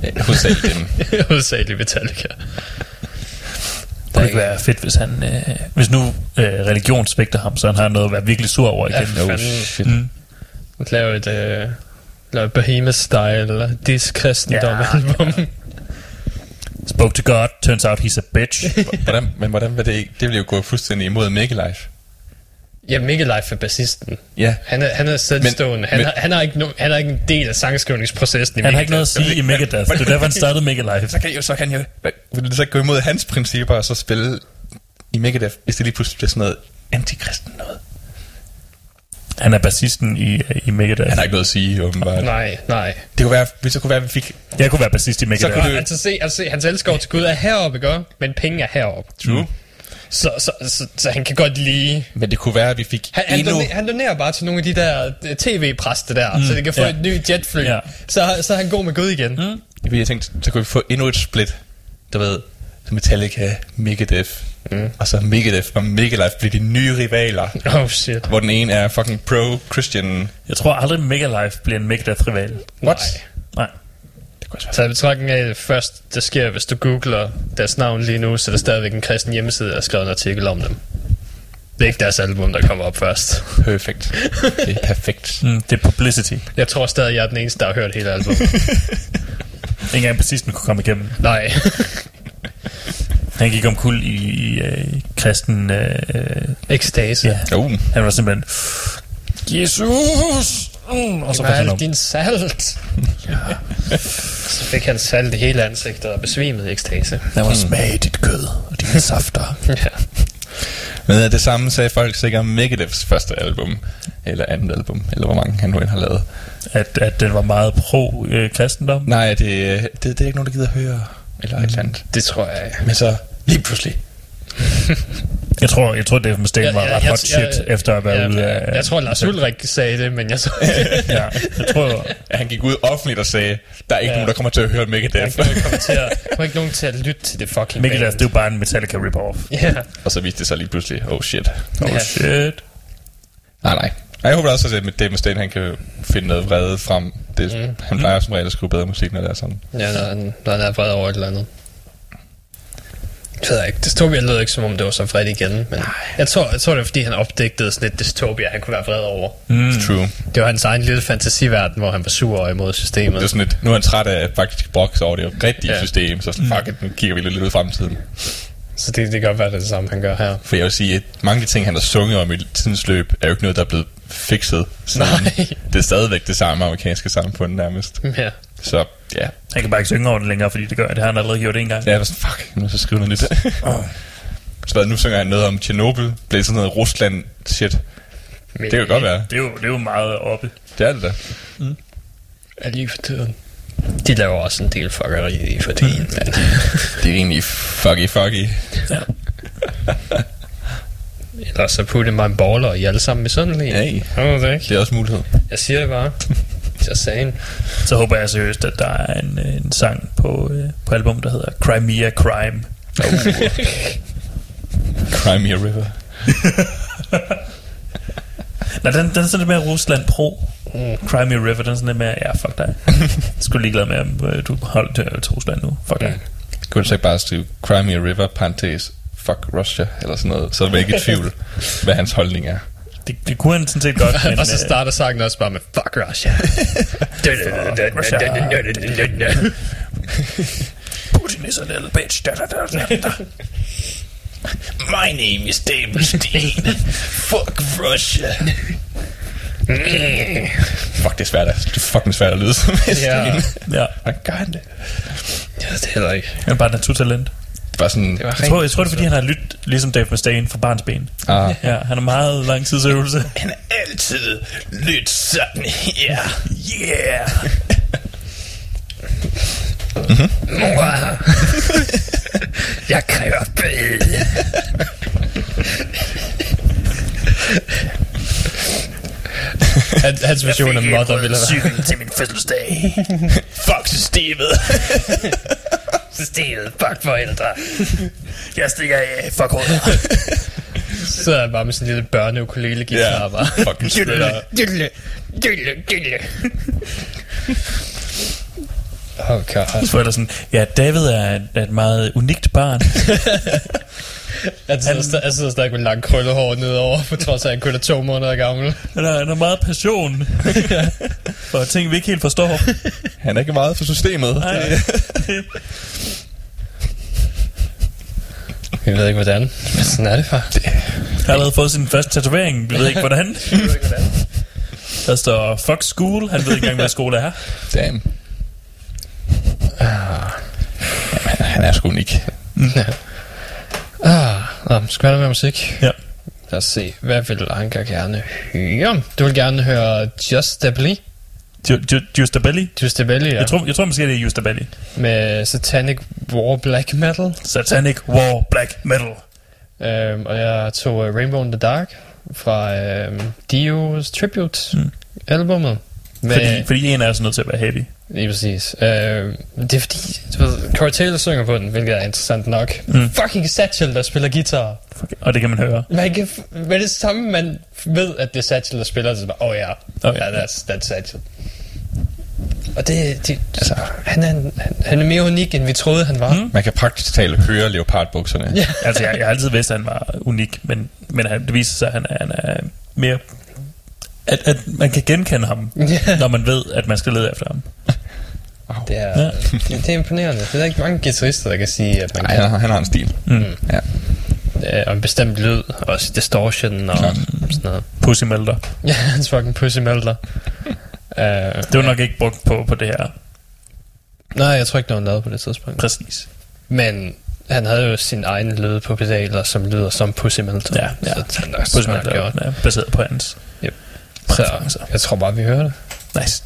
Ja, hovedsageligt dem. Hovedsageligt Metallica. Det kunne ikke være fedt, hvis han... Øh, hvis nu øh, religion svigter ham, så han har noget at være virkelig sur over Ja, igen. Oh fanden. shit. Mm. Lave et, øh, lave et Behemoth-style, eller dis-kristendom Ja, album. Spoke to God, turns out he's a bitch. Hvordan, men hvordan vil det ikke? Det vil jo gå fuldstændig imod Megalife. Ja, Mikkel Leif er bassisten. Ja. Han er, han er selvstående. Men, han, men- har, han, har ikke no, han er ikke en del af sangskrivningsprocessen i Han har ikke noget at sige i Megadeth. Det er derfor, han startede Megalife. Så kan, jo, så kan jeg, vil det så gå imod hans principper og så spille i Megadeth, hvis det lige pludselig bliver sådan noget antikristen noget? Han er bassisten i, i Megadeth. Han har ikke noget at sige, åbenbart. Nej, nej. Det kunne være, hvis det kunne være, at vi fik... Jeg kunne være bassist i Megadeth. kunne Og, du- altså, se, altså, se, hans elskov til Gud er heroppe, ikke? Men penge er heroppe. True. Så, så, så, så, han kan godt lide... Men det kunne være, at vi fik Han, han, endnu... donerer, han donerer bare til nogle af de der øh, tv-præster der, mm, så de kan få ja. et nyt jetfly. Ja. Så, så er han god med Gud igen. Mm. Jeg tænkte, så kunne vi få endnu et split. Du ved, så Metallica, Megadeth, mm. og så Megadeth og Megalife bliver de nye rivaler. Oh shit. Hvor den ene er fucking pro-Christian. Jeg tror aldrig Megalife bliver en Megadeth-rival. What? Nej. Nej. Så i betragtning af, at først det sker, hvis du googler deres navn lige nu, så er der stadigvæk en kristen hjemmeside, der har skrevet en artikel om dem. Det er ikke deres album, der kommer op først. Perfekt. Det er perfekt. Mm, det er publicity. Jeg tror stadig, jeg er den eneste, der har hørt hele albumet. Ingen engang bassisten kunne komme igennem. Nej. Han gik om kul i, i øh, kristen... Øh, Ekstase. ja, Uh, han var simpelthen... Jesus! Mm, og så han om. din salt. så fik han salt i hele ansigtet og besvimede i ekstase. Der var smag i dit kød og dine safter. Ja. men øh, det samme sagde folk sikkert om Megadeths første album, eller andet album, eller hvor mange han nu end har lavet. At, at den var meget pro-kristendom. Nej, det, øh, det, det er ikke nogen, der gider høre, eller et eller andet. Det tror jeg. Men så lige pludselig. Jeg tror, jeg tror Dave Mustaine var ret hot shit efter at være ja, ude af... Jeg tror, Lars Ulrik sagde det, men jeg så... ja, jeg tror... Ja, han gik ud offentligt og sagde, der er ikke Ja. ja. nogen, der kommer til at høre Megadeth. Jeg kan komme til at, der ikke nogen til at lytte til det fucking Megadeth, band. det er jo bare en Metallica rip-off. Ja. og så viste det sig lige pludselig, oh shit. Oh Ja. shit. Nej, nej. Jeg håber også, at Dave Mustaine, han kan finde noget vrede frem. Det, mm. Han plejer som regel at skrive bedre musik, når det er sådan. Ja, når han, når han er vred over et eller andet. Det ved jeg ikke. Dystopia lød ikke, som om det var så vred igen. Men jeg tror, jeg tror, det var, fordi han opdigtede sådan et dystopia, han kunne være vred over. Mm. True. Det var hans egen lille fantasiverden, hvor han var sur over imod systemet. Det er sådan lidt, nu er han træt af faktisk brokse over det rigtige Ja. system, så sådan, fuck it, nu kigger vi lidt ud i fremtiden. Så det, det kan godt være det, er det samme, han gør her. For jeg vil sige, at mange af de ting, han har sunget om i tidens løb, er jo ikke noget, der er blevet fikset. siden. Nej. Det er stadigvæk det samme amerikanske samfund nærmest. Ja. Så ja, Han kan bare ikke synge over det længere, fordi det gør det. har han allerede gjort en gang. det er sådan, fuck, nu så skrive noget nyt. så hvad, nu synger han noget om Tjernobyl, blev sådan noget Rusland shit. Det kan godt være. Det er jo, det er jo meget oppe. Det er det da. Er lige for tiden. De laver også en del fuckeri for tiden, Mm. men... Det er egentlig fucky fucky. Ja. Ellers så putte mig en baller, og I alle sammen. Hey. Jeg ved det ikke. Det er også mulighed. Jeg siger det bare. Just saying. Så håber jeg seriøst, at der er en, øh, en sang på, øh, på album, der hedder Crimea Crime. Crimea River. Nej, den, den er sådan lidt mere Rusland Pro. Mm. Crimea River, den er sådan lidt mere, ja, fuck dig. Jeg skulle ligeglad med, om øh, du holdt til, til Rusland nu. Fuck dig. Kunne du så ikke bare skrive Crimea River, parentes, fuck Russia, eller sådan noget, så er man ikke i tvivl, hvad hans holdning er. Det, det kunne han sådan set godt, men... og så øh, starter sangen også bare med Fuck Russia. Putin is a little bitch. Da, da, da, da, da. My name is Dave Mustaine. Fuck Russia. Fuck, det er svært det er fucking svært at lyde som Ja. Ja, Hvordan gør han det? Jeg ved det heller ikke. han er bare naturtalent. Det var sådan... Det var Jeg tror, jeg tror, det er, fordi han har lyttet ligesom Dave Mustaine fra barns ben. Ah. Ja, han har meget lang tids øvelse. Han er altid lyt sådan her. Yeah! Mor, jeg kræver bøde. Han, hans version af Mother ville have Cykel til min fødselsdag. Fuck systemet. Stedet, fuck forældre. Jeg stikker af. Fuck hovedet. Så sidder han bare med sådan en lille børne guitar Ja, bare. fucking spiller. Dylle, dylle, dylle. Oh god. Så er der sådan, ja, David er et, er et meget unikt barn. Han sidder, han sidder stadig med lang krøllehår nedover, på trods af, at han kun er to måneder gammel. Han har, han har meget passion for ting, vi ikke helt forstår. Han er ikke meget for systemet. Nej. Jeg ved ikke, hvordan. Men sådan er det bare. Han har allerede fået sin første tatovering. Vi ved ikke, hvordan. Der står fuck school. Han ved ikke engang, hvad skole er. Damn. Jamen, han er sgu unik. Ah, nå, skal der med musik? Ja. Lad os se, hvad vil Anker gerne høre? Du vil gerne høre Just? Ju- Ju- Justabelli. Just Stably, ja. Jeg tror, jeg tror måske, det er Justabelli. Med Satanic War Black Metal. Satanic War Black Metal. Øhm, og jeg tog uh, Rainbow in the Dark fra øhm, Dio's Tribute Mm. Med, Fordi, fordi en er så nødt til at være heavy. Lige præcis. Øh, det er fordi, du ved, Corey Taylor synger på den, hvilket er interessant nok. Mm. Fucking Satchel, der spiller guitar. Fuck, Og det kan man høre. Man kan, med det samme, man ved, at det er Satchel, der spiller, så er det bare, åh oh, ja, Oh, oh, ja. ja, that's, that's Satchel. Og det, det altså, han er, han, han er mere unik, end vi troede, han var. Mm. Man kan praktisk talt høre leopardbukserne. Ja. Altså, jeg, jeg har altid vidst, at han var unik, men, men han, det viser sig, at han er, han er mere... At, at man kan genkende ham, Ja. når man ved, at man skal lede efter ham. Det er, Ja. det, det er imponerende. Det er der ikke mange guitarister, der kan sige, at man Nej, kan. han, har- han har en stil. Mm. Ja. Øh, og en bestemt lyd, og distortion og Klart. sådan noget. Pussy melter. Ja, hans fucking pussy melter. uh, Det var nok ikke brugt på, på det her. Nej, jeg tror ikke, der var lavet på det tidspunkt. Præcis. Men han havde jo sin egen lyd på pedaler, som lyder som pussy melter. Ja, ja. Så han Pussy melter gjort. er baseret på hans Så præferencer. jeg tror bare, vi hører det. Nice.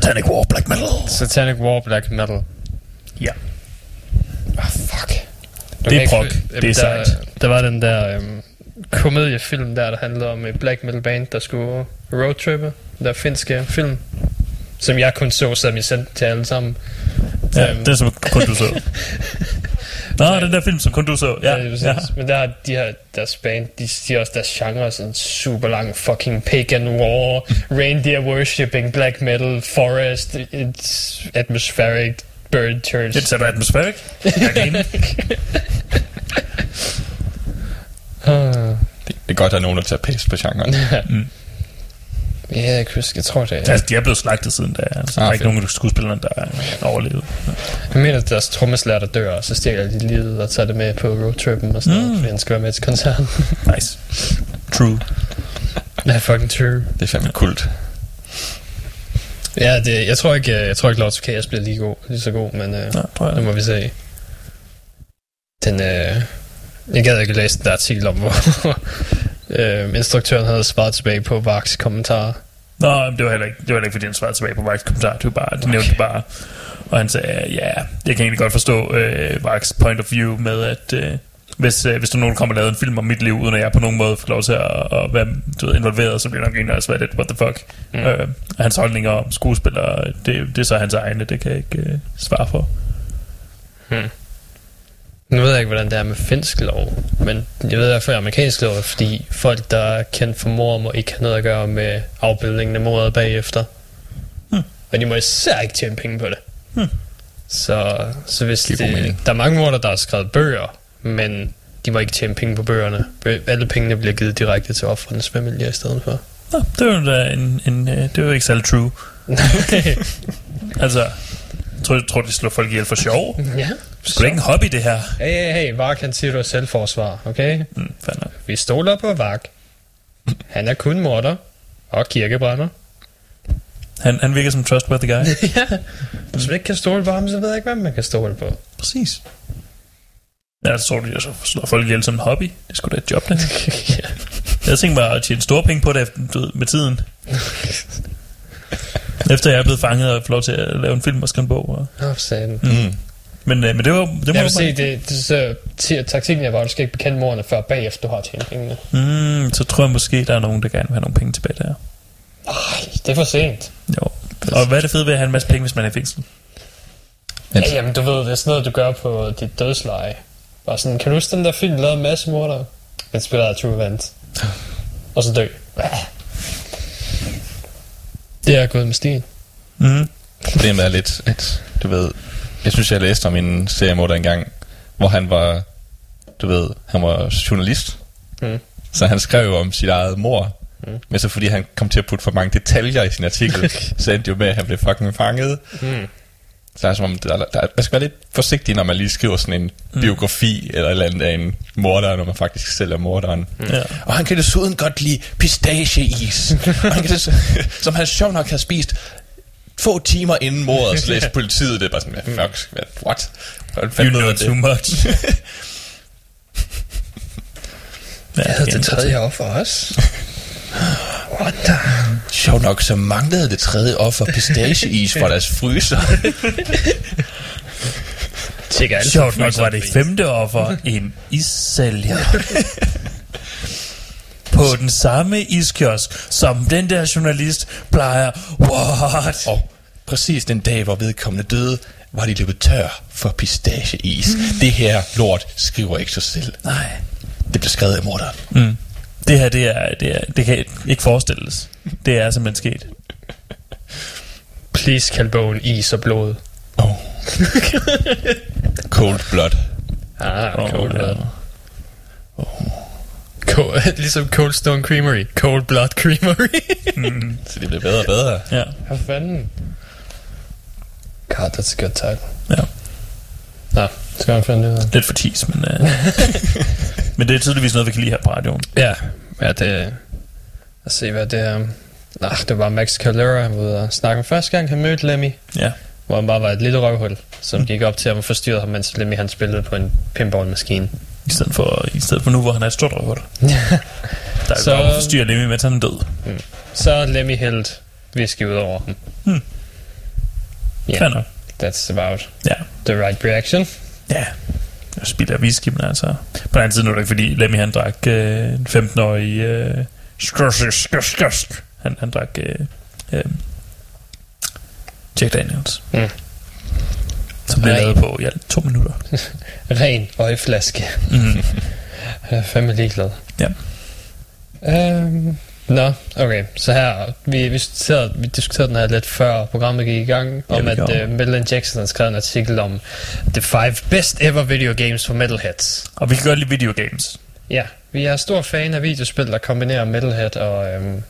Satanic War Black Metal. Satanic War Black Metal. Ja. Ah, fuck. Det er prog. Det er der, sejt. Der var den der øhm, komediefilm der, der handlede om et black metal band, der skulle roadtrippe. Der finske film, som jeg kun så, som I sendte til alle sammen. Ja, Øhm, den som kun du så. Nå, den der film, som kun du så. Ja, Ja, ja. ja. Men der har de her, deres band, de siger også deres genre er sådan super lang fucking pagan war, reindeer worshipping, black metal, forest, it's atmospheric, bird church. Det er atmospheric. Er. Ah. Det, det er godt, at der er nogen, der tager pæs på genren. Ja, jeg kan huske, jeg tror det er. Altså, de er blevet slagtet siden da. Altså, der er Ah, ikke nogen af skuespillerne, der er overlevet. Jeg mener, at deres trommeslager, der dør, og så stjæler de livet og tager det med på roadtrippen og sådan noget, Mm. fordi han skal være med til koncerten. Nice. True. ja, fucking true. Det er fandme kult. Ja, det, jeg tror ikke, jeg tror ikke Lords of Chaos bliver lige, god, lige så god, men uh, Ja, tror jeg. det må vi se. Den, uh, jeg gad ikke læse den der artikel om, hvor uh, instruktøren havde svaret tilbage på Vax kommentarer. Nå, det var heller ikke, det var heller ikke fordi han svarede tilbage på Vax kommentar. Det var bare, de nævnte bare. Og han sagde, ja, jeg kan egentlig godt forstå øh, Vax point of view med, at øh, hvis, øh, hvis der er nogen, kommer og laver en film om mit liv, uden at jeg på nogen måde får lov til at, at være du ved, involveret, så bliver nok egentlig også være lidt, what the fuck. Mm. Øh, hans holdninger om skuespillere, det, det er så hans egne, det kan jeg ikke øh, svare for. Nu ved jeg ikke, hvordan det er med finsk lov, men jeg ved i hvert fald, amerikansk lov fordi folk, der er kendt for mor, må ikke have noget at gøre med afbildningen af mordet bagefter. Hmm. Og de må især ikke tjene penge på det. Hmm. Så, så hvis det, mening. der er mange morder, der har skrevet bøger, men de må ikke tjene penge på bøgerne. Bø- Alle pengene bliver givet direkte til offrenes familie i stedet for. Nå, det var jo da en, en øh, det var jo ikke særlig true. Altså, tror, tror, de slår folk ihjel for sjov. ja. Det er ikke en hobby, det her. Hey, hey, hey, Vark, han siger, du er selvforsvar, okay? Mm, nok. Vi stoler på Vark. Han er kun morder og kirkebrænder. Han, han virker som trustworthy guy. ja. Hvis man ikke kan stole på ham, så ved jeg ikke, hvad man kan stole på. Præcis. Ja, så tror jeg så slår folk ihjel som en hobby. Det er sgu da et job, det her. ja. Jeg tænkte bare at tjene store penge på det med tiden. Efter jeg er blevet fanget og får lov til at lave en film og skrive en bog. Og... Nå, satan. Mm. Men, øh, men det var det må Jeg vil sige, det, det, så, t- taktikken er bare, at du skal ikke bekende morerne, før bagefter du har tjent pengene. mm, så tror jeg måske, der er nogen, der gerne vil have nogle penge tilbage der. Nej, det er for sent. Jo. Og hvad er det fede ved at have en masse penge, hvis man er i fængsel? Ja, jamen, du ved, det er sådan noget, du gør på dit dødsleje. Bare sådan, kan du huske den der film, der lavede en masse morder? Spiller af True Event. Og så dø. Det er gået med stien. Mm. Problemet er lidt, at du ved, jeg synes, jeg læste om en seriemorder engang, hvor han var, du ved, han var journalist. Mm. Så han skrev jo om sit eget mor. Mm. Men så fordi han kom til at putte for mange detaljer i sin artikel, så endte det jo med, at han blev fucking fanget. Mm. Så er det som om, der, der, man skal være lidt forsigtig, når man lige skriver sådan en mm. biografi eller et eller andet af en morder, når man faktisk selv er morderen. Mm. Ja. Og han kan desuden godt lide pistacheis. og han kan des- som han sjovt nok har spist få timer inden mordet, så læste politiet det bare sådan, hvad fuck, hvad, what? Hvordan You know ved too much. Jeg havde det tredje offer også. What the? Sjovt nok, så manglede det tredje offer pistacheis fra deres fryser. Tjekker Sjovt nok var det femte offer en issælger. På den samme iskiosk, som den der journalist plejer. What? Og præcis den dag, hvor vedkommende døde, var de løbet tør for pistacheis. Det her lort skriver ikke sig selv. Nej. Det blev skrevet af morderen. Mm. Det her, det, er, det, er, det kan ikke forestilles. Det er simpelthen sket. Please kald bogen Is og Blod. Oh. Cold blood. Ah, Åh, Cold. Blood. Cold, ligesom Cold Stone Creamery. Cold Blood Creamery. Så det blev bedre og bedre. Ja. Hvad fanden? God, that's a good title. ja. Nå, skal jeg finde det ud af. Lidt for tis, men, uh, men det er tydeligvis noget, vi kan lide her på radioen. Ja, ja det... Lad os se, hvad det er. Nah, det var Max Calera, han var ude og snakke med første gang, han mødte Lemmy. Ja. Hvor han bare var et lille røvhul, som gik op til ham og forstyrrede ham, mens Lemmy han spillede på en pinballmaskine. I stedet for, i stedet for nu, hvor han er et stort røvhul. Der er Så- så... bare forstyrre Lemmy, mens han er død. Så er Lemmy hældt whisky ud over ham. Hmm. Ja, Fair nok. that's about Ja. the right reaction. Ja. Jeg spiller whisky, men altså... På den anden side nu er det ikke, fordi Lemmy han drak øh, en 15-årig... Øh, han, han drak øh, øh, Jack Daniels. Mm. Som blev lavet på ja, to minutter. Ren øjeflaske. Mm. Jeg er fandme ligeglad. Ja. Øhm, Nå, okay. Så her, vi, vi, diskuterede, vi diskuterede den her lidt før programmet gik i gang, om vi at uh, Metal Jackson har skrevet en artikel om The five best ever video games for metalheads. Og vi kan godt lide videogames. Ja, vi er stor fan af videospil, der kombinerer metalhead og... Øhm,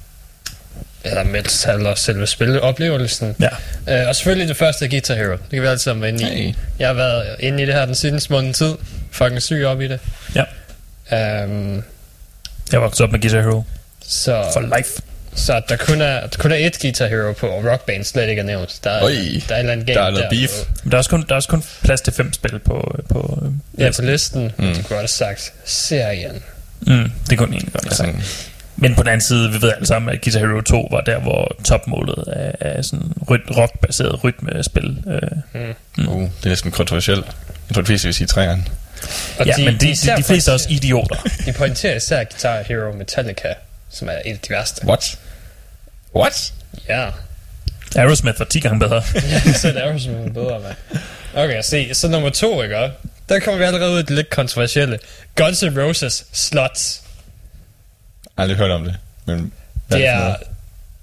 eller metal og selve spiloplevelsen. Ja. Uh, og selvfølgelig det første er Guitar Hero. Det kan vi altid sammen være inde i. Hey. Jeg har været inde i det her den seneste måned tid. Fucking syg op i det. Ja. Um, Jeg voksede op med Guitar Hero. Så, For life. så der kun er, der kun er et Guitar Hero på, og Rock Band slet ikke er nævnt. Der er, Oj, der er et eller andet game der er noget beef. På, Men der er også kun, der er også kun plads til fem spil på, på øh, ja, listen. på listen. Mm. Mm. Det kunne have sagt. Serien. Mm, det kunne egentlig godt have sagt. Men på den anden side, vi ved alle sammen, at Guitar Hero 2 var der, hvor topmålet af, af sådan ryt, rock-baseret rytmespil. Øh. Mm. uh, det er næsten kontroversielt. Jeg tror, det fleste vil sige træerne. Og Ja, men de, de, især de fleste er også idioter. De pointerer især Guitar Hero Metallica, som er et af de værste. What? What? Ja. Aerosmith var 10 gange bedre. Ja, så det er bedre, mand. Okay, se, så nummer to, ikke? Der kommer vi allerede ud i det lidt kontroversielle. Guns N' Roses Slots. Aldrig hørt om det. Men Det er,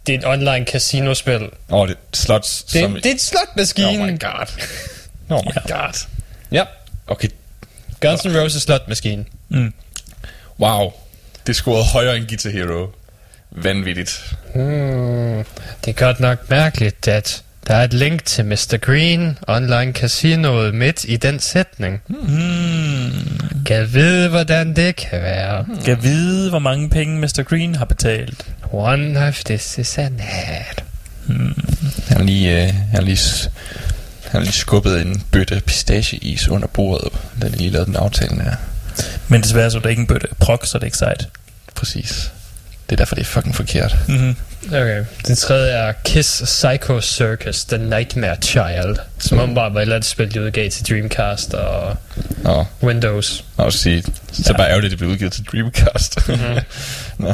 det er et online casinospil. Det, Åh, oh, det er slots. det som... er et slotmaskine. Oh my god. Oh my god. Ja, Okay, Guns N' Roses slotmaskine. Mm. wow. Det scorede højere end Guitar Hero. Vanvittigt. Hmm, det er godt nok mærkeligt, at der er et link til Mr. Green online casinoet midt i den sætning. Mm. Kan jeg vide, hvordan det kan være? Kan jeg vide, hvor mange penge Mr. Green har betalt? One of this is an ad. Han har lige, øh, han har lige, han har lige skubbet en bøtte pistacheis under bordet, da de lige lavede den aftale her. Men desværre så er der ikke en bøtte prok, så er det ikke sejt. Præcis. Det er derfor, det er fucking forkert. Mm-hmm. Okay. Den tredje er Kiss Psycho Circus, The Nightmare Child. Som om bare var et eller andet spil, de udgav til Dreamcast og Nå, Windows. og også sige, så er det bare ærgerligt, at det blev udgivet til Dreamcast. Mhm. Nå.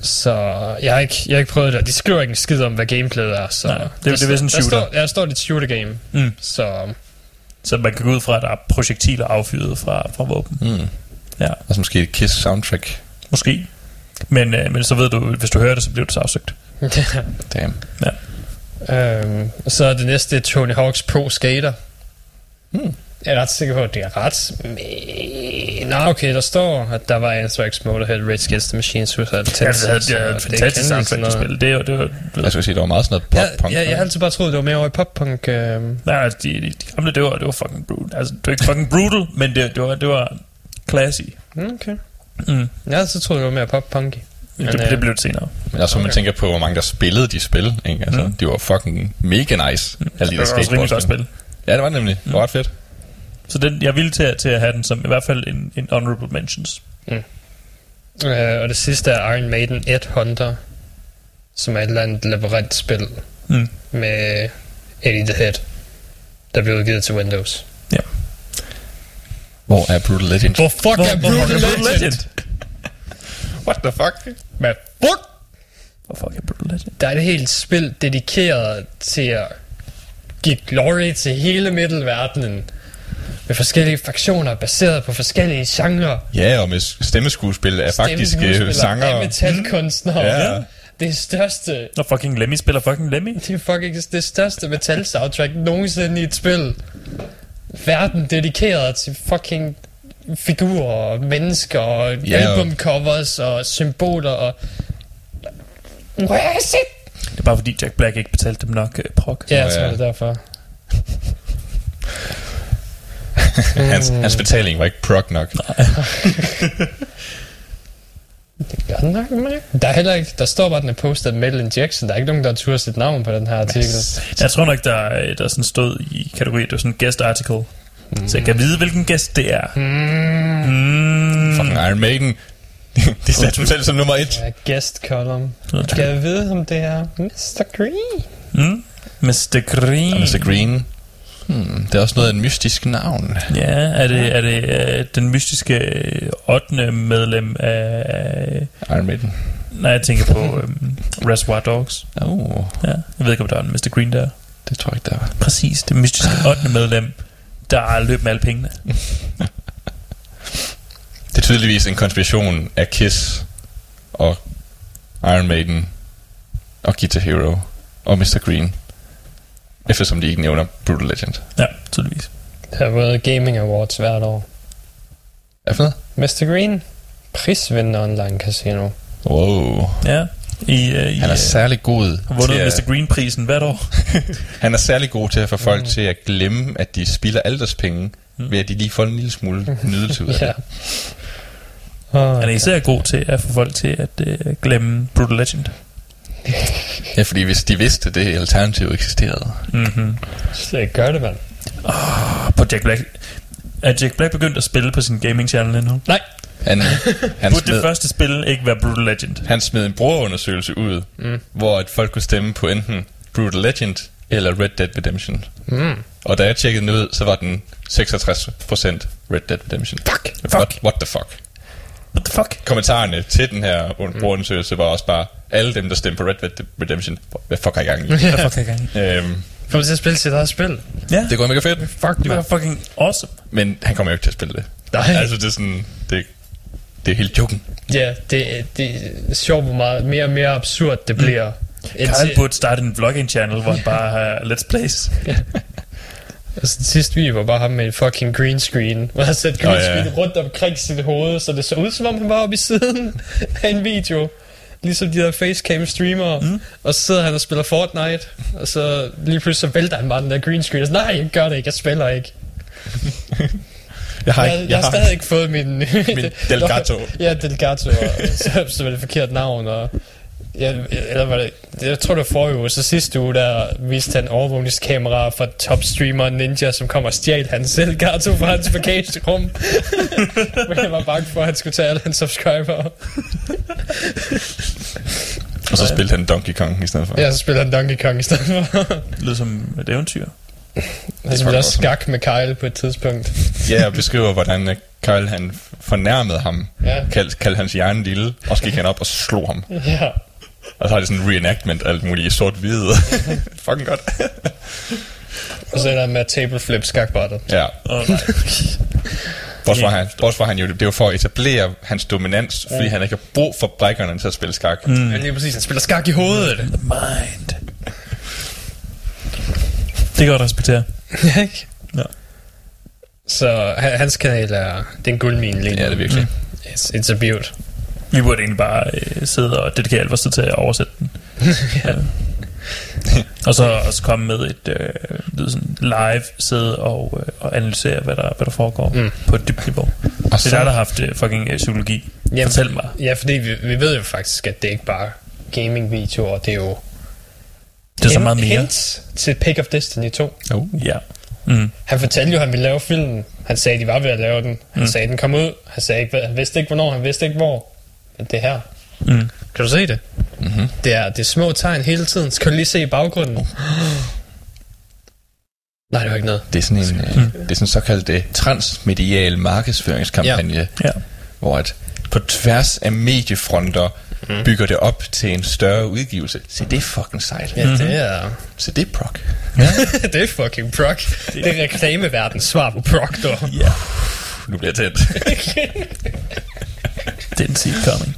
Så jeg har, ikke, jeg har ikke prøvet det. De skriver ikke en skid om, hvad gameplayet er. Så Nej, det- det er der vist en shooter. Der står, ja, der står lidt shooter game. Mm. Så Så man kan gå ud fra, at der er projektiler affyret fra, fra våben. Mm. Ja, Og så måske et Kiss soundtrack. måske. Men, øh, men så ved du, hvis du hører det, så bliver du sagsøgt. Damn. øhm, og så er det næste er Tony Hawk's Pro Skater. Hmm. Jeg er ret sikker på, at det er ret. Men... Nå, okay, der står, at der var Anthrax, Motorhead, Rage Against the Machine, Suicide Ja, Tendencies, det havde, det havde et fantastisk soundtrack. Det, jo- det, var, det, Jeg skulle sige, der var meget sådan noget pop-punk. Ja, ja, jeg har altid bare troet, det var mere over i pop-punk. øhm. Nej, altså, de, de, de gamle, det var, det var fucking brutal. Altså, det var ikke fucking brutal, men det, det, var, det var classy. Okay. Mm. Jeg altid troet, det var mere pop-punk. Det, Men, det øh, blev det senere. Men også, okay. man Okay. tænker på, hvor mange der spillede de spil. Ikke? Altså, Mm. mm. De var fucking mega nice. Alle de Det der var også rimelig godt spil. Ja, det var det nemlig. Det var ret fedt. Så den, jeg vil til, til at have den som i hvert fald en, en honorable mentions. Øh, og det sidste er Iron Maiden 1 Hunter, som er et eller andet labyrintspil Mm. med Eddie the Head, der blev udgivet til Windows. Hvor er Brutal Legend? Hvor fuck Hvor- er Brutal hvor- hvor- Legend? Legend? What the fuck? Hvad fuck? Hvor fuck er Brutal Legend? Der er et helt spil dedikeret til at give glory til hele middelverdenen med forskellige fraktioner baseret på forskellige genrer. Ja, og med stemmeskuespil er faktisk øh, sanger. Er metalkunstnere. Ja. Det største Når fucking Lemmy spiller fucking Lemmy. Det er fucking det største metal soundtrack nogensinde i et spil. Verden dedikeret til fucking figurer og mennesker og Ja, og- albumcovers og symboler og... Where is it? Det er bare fordi Jack Black ikke betalte dem nok uh, prok. Ja, jeg tror ja. det er derfor. hans, hans betaling var ikke prog nok. Gør den nok med? Der er heller ikke... Der står bare, at den er postet af Metal Injection. Der er ikke nogen, der har turde sit navn på den her artikel. Jeg tror nok, der, der sådan stod i kategori, det var sådan en guest article. Mm. Så jeg kan vide, hvilken gæst det er. Mm. Mm. Fucking Iron Maiden. De satte dem selv som nummer et. Ja, guest column. Skal jeg vide, om det er Mr. Green? Mm? Mr. Green. Og Mr. Green. Hmm, det er også noget af et mystisk navn. Ja, er det, er det øh, den mystiske øh, 8. medlem af... Iron Maiden. Nej, jeg tænker på øhm, Reservoir Dogs. Oh, Ja, jeg ved ikke, om der er en Mr. Green der. det tror jeg ikke, der var. Præcis, det mystiske 8. medlem, der er løb med alle pengene. Det er tydeligvis en konspiration af Kiss og Iron Maiden og Guitar Hero og Mr. Green. Eftersom de ikke nævner Brutal Legend. Ja, tydeligvis. Der har været Gaming Awards hvert år. Hvad for noget? Mr. Green, prisvinder online casino. Wow. Ja, i, uh, i Han er uh, særlig god har vundet Mr. Green-prisen hvert år. Han er særlig god til at få folk til at glemme, at de spilder alle deres penge, ved at de lige får en lille smule nydelse ud af Ja. det. Oh, Han er især god til at få folk til at uh, glemme Brutal Legend. Ja, fordi hvis de vidste, at det alternativ eksisterede. Mm-hmm. det gør det, mand. På Jack Black. Er Jack Black begyndt at spille på sin gaming-channel endnu? Nej. Han, han, Burde det smed, første spil ikke være Brutal Legend? han smed en brugerundersøgelse ud, Mm. hvor at folk kunne stemme på enten Brutal Legend eller Red Dead Redemption. Mm. Og da jeg tjekkede den ud, så var den 66% Red Dead Redemption. Fuck. What, what the fuck? What the fuck? Kommentarerne til den her brugerundersøgelse var også bare, alle dem, der stemte på Red Dead Redemption, hvad fuck har I gang i? Hvad fuck er i gang? øhm, Kom til at spille sit eget spil. Ja, det går mega fedt, Fuck, det var fucking awesome. men han kommer jo ikke til at spille det. Nej. Altså, det er sådan, det, det er helt joken. Ja, det, det er sjovt, hvor meget mere og mere absurd det bliver. Karl burde starte en vlogging-channel, hvor han bare har let's plays. Altså, sidst vi var bare ham med en fucking green screen, hvor han satte green Nå, ja. screen rundt omkring sit hoved, så det så ud som om han var oppe i siden af en video. Ligesom de der facecam streamere. Mm. Og så sidder han og spiller Fortnite, og så lige pludselig så vælter han bare den der green screen. Og så, nej, jeg gør det ikke, jeg spiller ikke. Jeg har, Jeg, jeg, har stadig ikke fået min... min Delgato. ja, Delgato, og så, så var det forkert navn, og... Ja, eller var det, jeg tror det var forrige uge, så sidste uge, der viste han overvågningskamera fra topstreamer Ninja, som kom og stjal hans Elgato fra hans bagagerum. Men jeg var bange for, at han skulle tage alle hans subscriber. Og så spillede han Donkey Kong i stedet for. Ja, så spiller han Donkey Kong i stedet for. Det lyder som et eventyr. Han spiller også skak med Kyle på et tidspunkt. Ja, og beskriver, hvordan øh, Kyle han fornærmede ham. Ja. Kaldte kald hans hjerne lille, og så gik han op og slog ham. Ja. Og så har det sådan en reenactment alt muligt i sort-hvide. Fucking godt. Og så er der med table flip skakbrættet. ja. Oh, nej. Bortset fra, han, bortset fra han jo, det var for at etablere hans dominans, fordi han ikke har brug for brækkerne til at spille skak. Mm. Men lige præcis, han spiller skak i hovedet. The mind. Det kan godt respektere. Ja, ikke? Ja. Så han- hans kanal er, det er en guldmine lige nu. Ja, det er virkelig. It's, it's a beaut. Vi burde egentlig bare øh, sidde og dedikere alt vores tid til at oversætte den. ja. og så også komme med et øh, sådan live sidde og, øh, og analysere, hvad der, hvad der foregår mm. på et dybt niveau. Og Det er så, der, der har haft øh, fucking øh, psykologi. Jamen, Fortæl mig. Ja, fordi vi, vi ved jo faktisk, at det ikke bare er gaming-videoer, det er jo... Det er så meget mere. Hints til Pick of Destiny 2. oh. Ja. Mm. Han fortalte jo, at han ville lave filmen. Han sagde, at de var ved at lave den. Han mm. sagde, at den kom ud. Han, sagde ikke, han vidste ikke, hvornår. Han vidste ikke, hvor. Det er her. Mm. Kan du se det? Mm-hmm. Det er, det er små tegn hele tiden. Skal du lige se i baggrunden? Nej, det var ikke noget. Det er sådan en, øh, det er sådan en såkaldt øh, transmedial markedsføringskampagne, Ja. hvor at på tværs af mediefronter mm. bygger det op til en større udgivelse. Se, det er fucking sejt. Ja, mm-hmm. det er... Se, det er proc. det er fucking proc. Det er reklameverdens svar på proc, dog. Ja. Nu bliver jeg tændt. Didn't see it coming.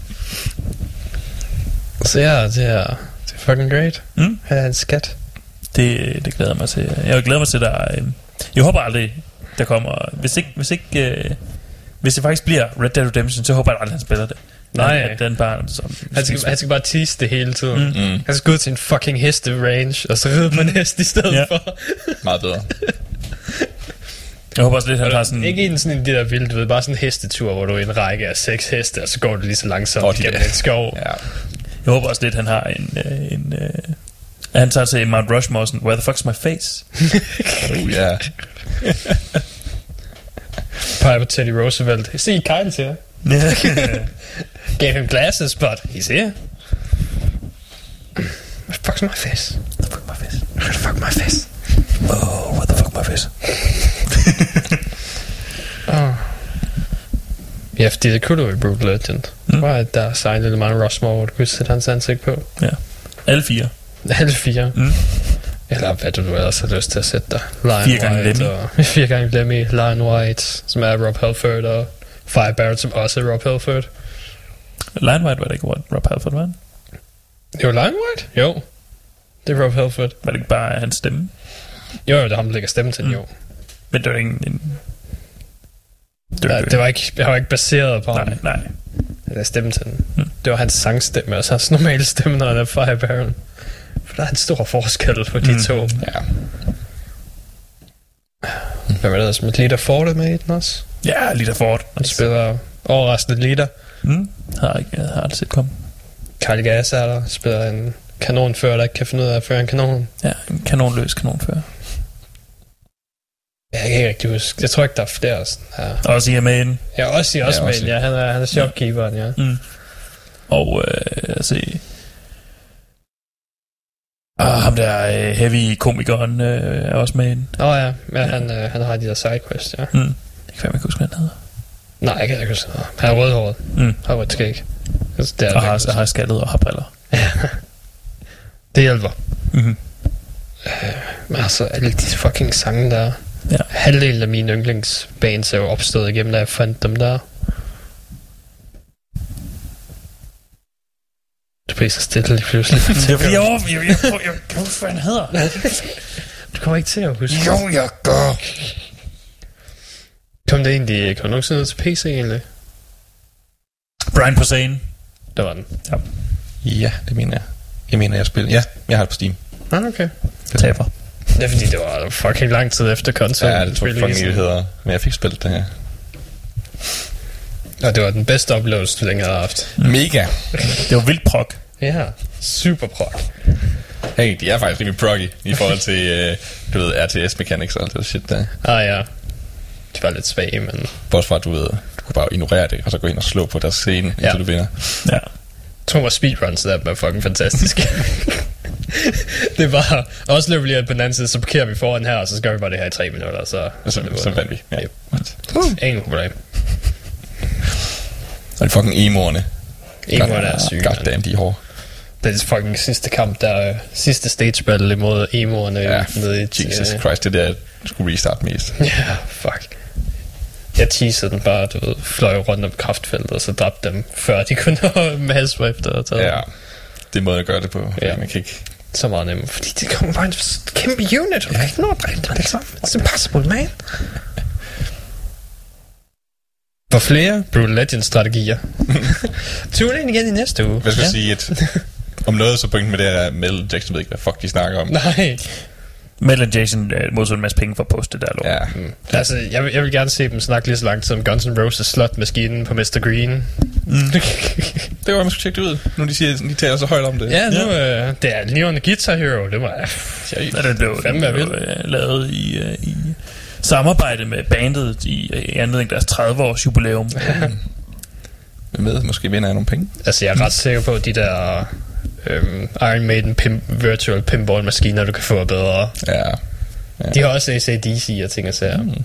Så ja, det er, det er fucking great. Mm. Han er en skat. Det, det glæder mig til. Jeg glæder mig til, der... Øh, jeg håber aldrig, der kommer... Hvis ikke... Hvis ikke øh, hvis det faktisk bliver Red Dead Redemption, så håber jeg aldrig, han spiller det. Nej. At den bare... Som, Han skal, han skal bare tease det hele tiden. Mm. Mm. Han skal gå ud til en fucking heste range, og så ride på en hest i stedet ja. for. Meget bedre. jeg håber også lidt, han har sådan... Ikke en sådan en det der vilde, du ved, bare sådan en hestetur, hvor du er en række af seks heste, og så går du lige så langsomt oh, gennem en skov. Ja. Jeg håber også lidt, han har en... Øh, en øh, han tager til Mount Rushmore sådan, Where the fuck's my face? Uh, ja. Peger på Teddy Roosevelt. Se, Kyle til jer. Gave him glasses, but he's here. What the fuck's my face? What the fuck my face? What the fuck my face? Oh, what the fuck my face? Ja, fordi det kunne du i Brutal Legend. Mm. Mm. Var at der sejlede meget Rossmore, hvor du kunne sætte hans ansigt på. Ja. Alle fire. Alle fire. Mm. Eller hvad du ellers har lyst til at sætte der. Lion Fire gange White Lemmy. Og, fire gange Lemmy, Lion White, som er Rob Halford, og Fire Barrett, som også er Rob Halford. Lion White var det ikke, Rob Halford var. Det var Lion White? Jo. Det er Rob Halford. Var det ikke bare hans stemme? Jo, jo, det er ham, der lægger stemme til Mm. jo. Men det var ikke en... en det, Ja, det var ikke, jeg var ikke baseret på ham. Nej, nej. Eller stemme til den. Mm. Det var hans sangstemme, og så hans normale stemme, når han er Fire Baron. For der er en stor forskel på de Mm. to. Ja. Hvem er det ellers? Lita Ford er med i den også. Ja, Lita Ford. Han spiller overraskende Lita. Mm. Har ikke, jeg har aldrig set komme. Carl Gas er der. Spiller en kanonfører, der ikke kan finde ud af at føre en kanon. Ja, en kanonløs kanonfører. Jeg kan ikke rigtig huske. Jeg tror ikke, der er flere sådan her. Også i er med i den. Ja, også i også Ja, ja. Han er, han er shopkeeperen, ja. Mm. Og øh, lad os se. Og ham der øh, heavy komikeren øh, er også med i den. Åh oh, ja, ja han, øh, han har de der sidequests, ja. Mm. Det kan jeg ikke huske, hvad han hedder. Nej, jeg kan ikke huske. noget. Han er rødhåret. Mm. Har rødt skæg. Altså, det, er Og har, har skaldet og har briller. det hjælper. Mm-hmm. Men altså, alle de fucking sange der. Ja. Halvdelen af mine yndlingsbands er jo opstået igennem, da jeg fandt dem der. Det blev så stille lige pludselig. Det er fordi, jeg over... Jeg, jeg, jeg, jeg, jeg kan huske, hvad han hedder. du kommer ikke til at huske. Jo, jeg gør. Kom det egentlig, kom det nogensinde ud til PC egentlig? Brian Posehn. Der var den. Ja, det mener jeg. Jeg mener, jeg spiller. Ja, jeg har det på Steam. Ah, okay. Taber. Er fordi, det var fucking lang tid efter konsolen. Ja, det tog fucking evigheder. Men jeg fik spillet det her. Og det var den bedste oplevelse, du længe havde haft. Mega. Det var vildt prok. Ja, super prog. Hey, de er faktisk rimelig proggy i forhold til, øh, du ved, RTS mechanics og alt det shit der. Ah ja, de var lidt svage, men Bortset fra, at du ved, du kunne bare ignorere det, og så gå ind og slå på deres scene, indtil Ja. du vinder. Ja. jeg tror, at speedruns der var fucking fantastisk. det er bare, også løber lige af på den anden side, så parkerer vi foran her, og så gør vi bare det her i tre minutter, så... Og så, så vandt vi. Ja. Yep. What? Ingen problem. Og de fucking emoerne. Var der syge. mand. Goddamn, de er hårde. Det er fucking sidste kamp, der øh, sidste stage battle imod emoerne Ja, nede i... Jesus øh, Christ, det der skulle restart mest. Ja, fuck. Jeg teasede den bare, du ved, fløj rundt om kraftfeltet, og så dræbte dem, før de kunne nå masse efter at tage Ja, det er måde at gøre det på. Ja. Ja. Man kan ikke... Så meget nemt, fordi det kommer bare en kæmpe unit, og du kan ikke nå at dræbe dem alle sammen. It's impossible, man. For flere Brutal Legends strategier. Tune ind igen i næste uge. Hvad skal jeg sige? Et, om noget, så pointen med det er, at Mel Jackson ved ikke, hvad fuck de snakker om. Nej. Mel and Jason uh, modtog en masse penge for at poste det der lort. Ja, Mm. Altså, jeg vil, jeg vil gerne se dem snakke lige så langt som Guns N' Roses slot-maskinen på Mr. Green. Mm. det var, man skulle tjekke det ud, nu de, siger, de taler så højt om det. ja, nu øh, det er Leon Guitar Hero. Det var... Seriøst. Og det blev, Fandme det blev uh, lavet i, uh, i samarbejde med bandet i, i anledning af deres 30-års jubilæum. Hvem ved, måske vinder jeg nogle penge. Altså, jeg er ret sikker på, at de der øhm, Iron Maiden pimp, virtual pinball-maskiner, du kan få bedre. Ja. De har også ACDC og ting og sager. Mm.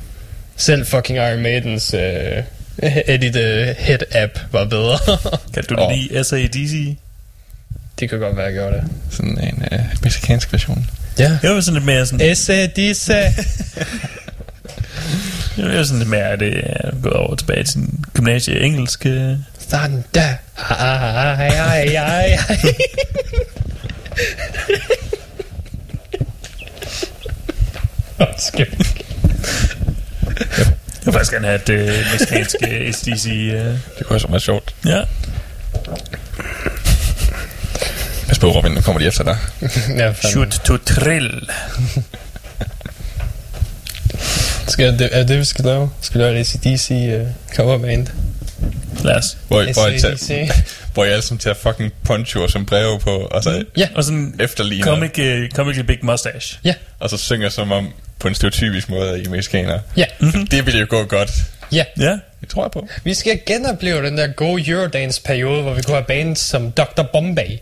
Selv fucking Iron Maidens øh, Edit uh, Head app var bedre. Kan du det Åh. lige SADC? det kan godt være, jeg gjorde det. Sådan en øh, mexikansk version. Ja. Jeg var sådan lidt mere sådan, ACDC. jeg var sådan lidt mere, at det er gået over tilbage til gymnasie engelsk. øh. Thunder. Ej, ej, ej, ej. Skæft. Jeg vil faktisk gerne have et øh, mexicansk øh, SDC. Øh. Det kunne også være sjovt. Ja. Pas på, Robin, nu kommer de efter dig. Ja. Shoot to trill. Skal, det, er det, vi skal lave? Skal vi lave et ACDC uh, coverband? Lad os. Hvor, I, hvor, I tager, hvor I alle sammen tager fucking ponchoer som breve på, og så ja. og sådan efterligner. Comic, uh, comic big mustache. Ja. Og så synger som om, på en stereotypisk måde, I mexikanere. Ja. Mm-hmm. Det ville jo gå godt. Ja. ja. Det tror jeg på. Vi skal genopleve den der gode Eurodance-periode, hvor vi kunne have bands som Dr. Bombay.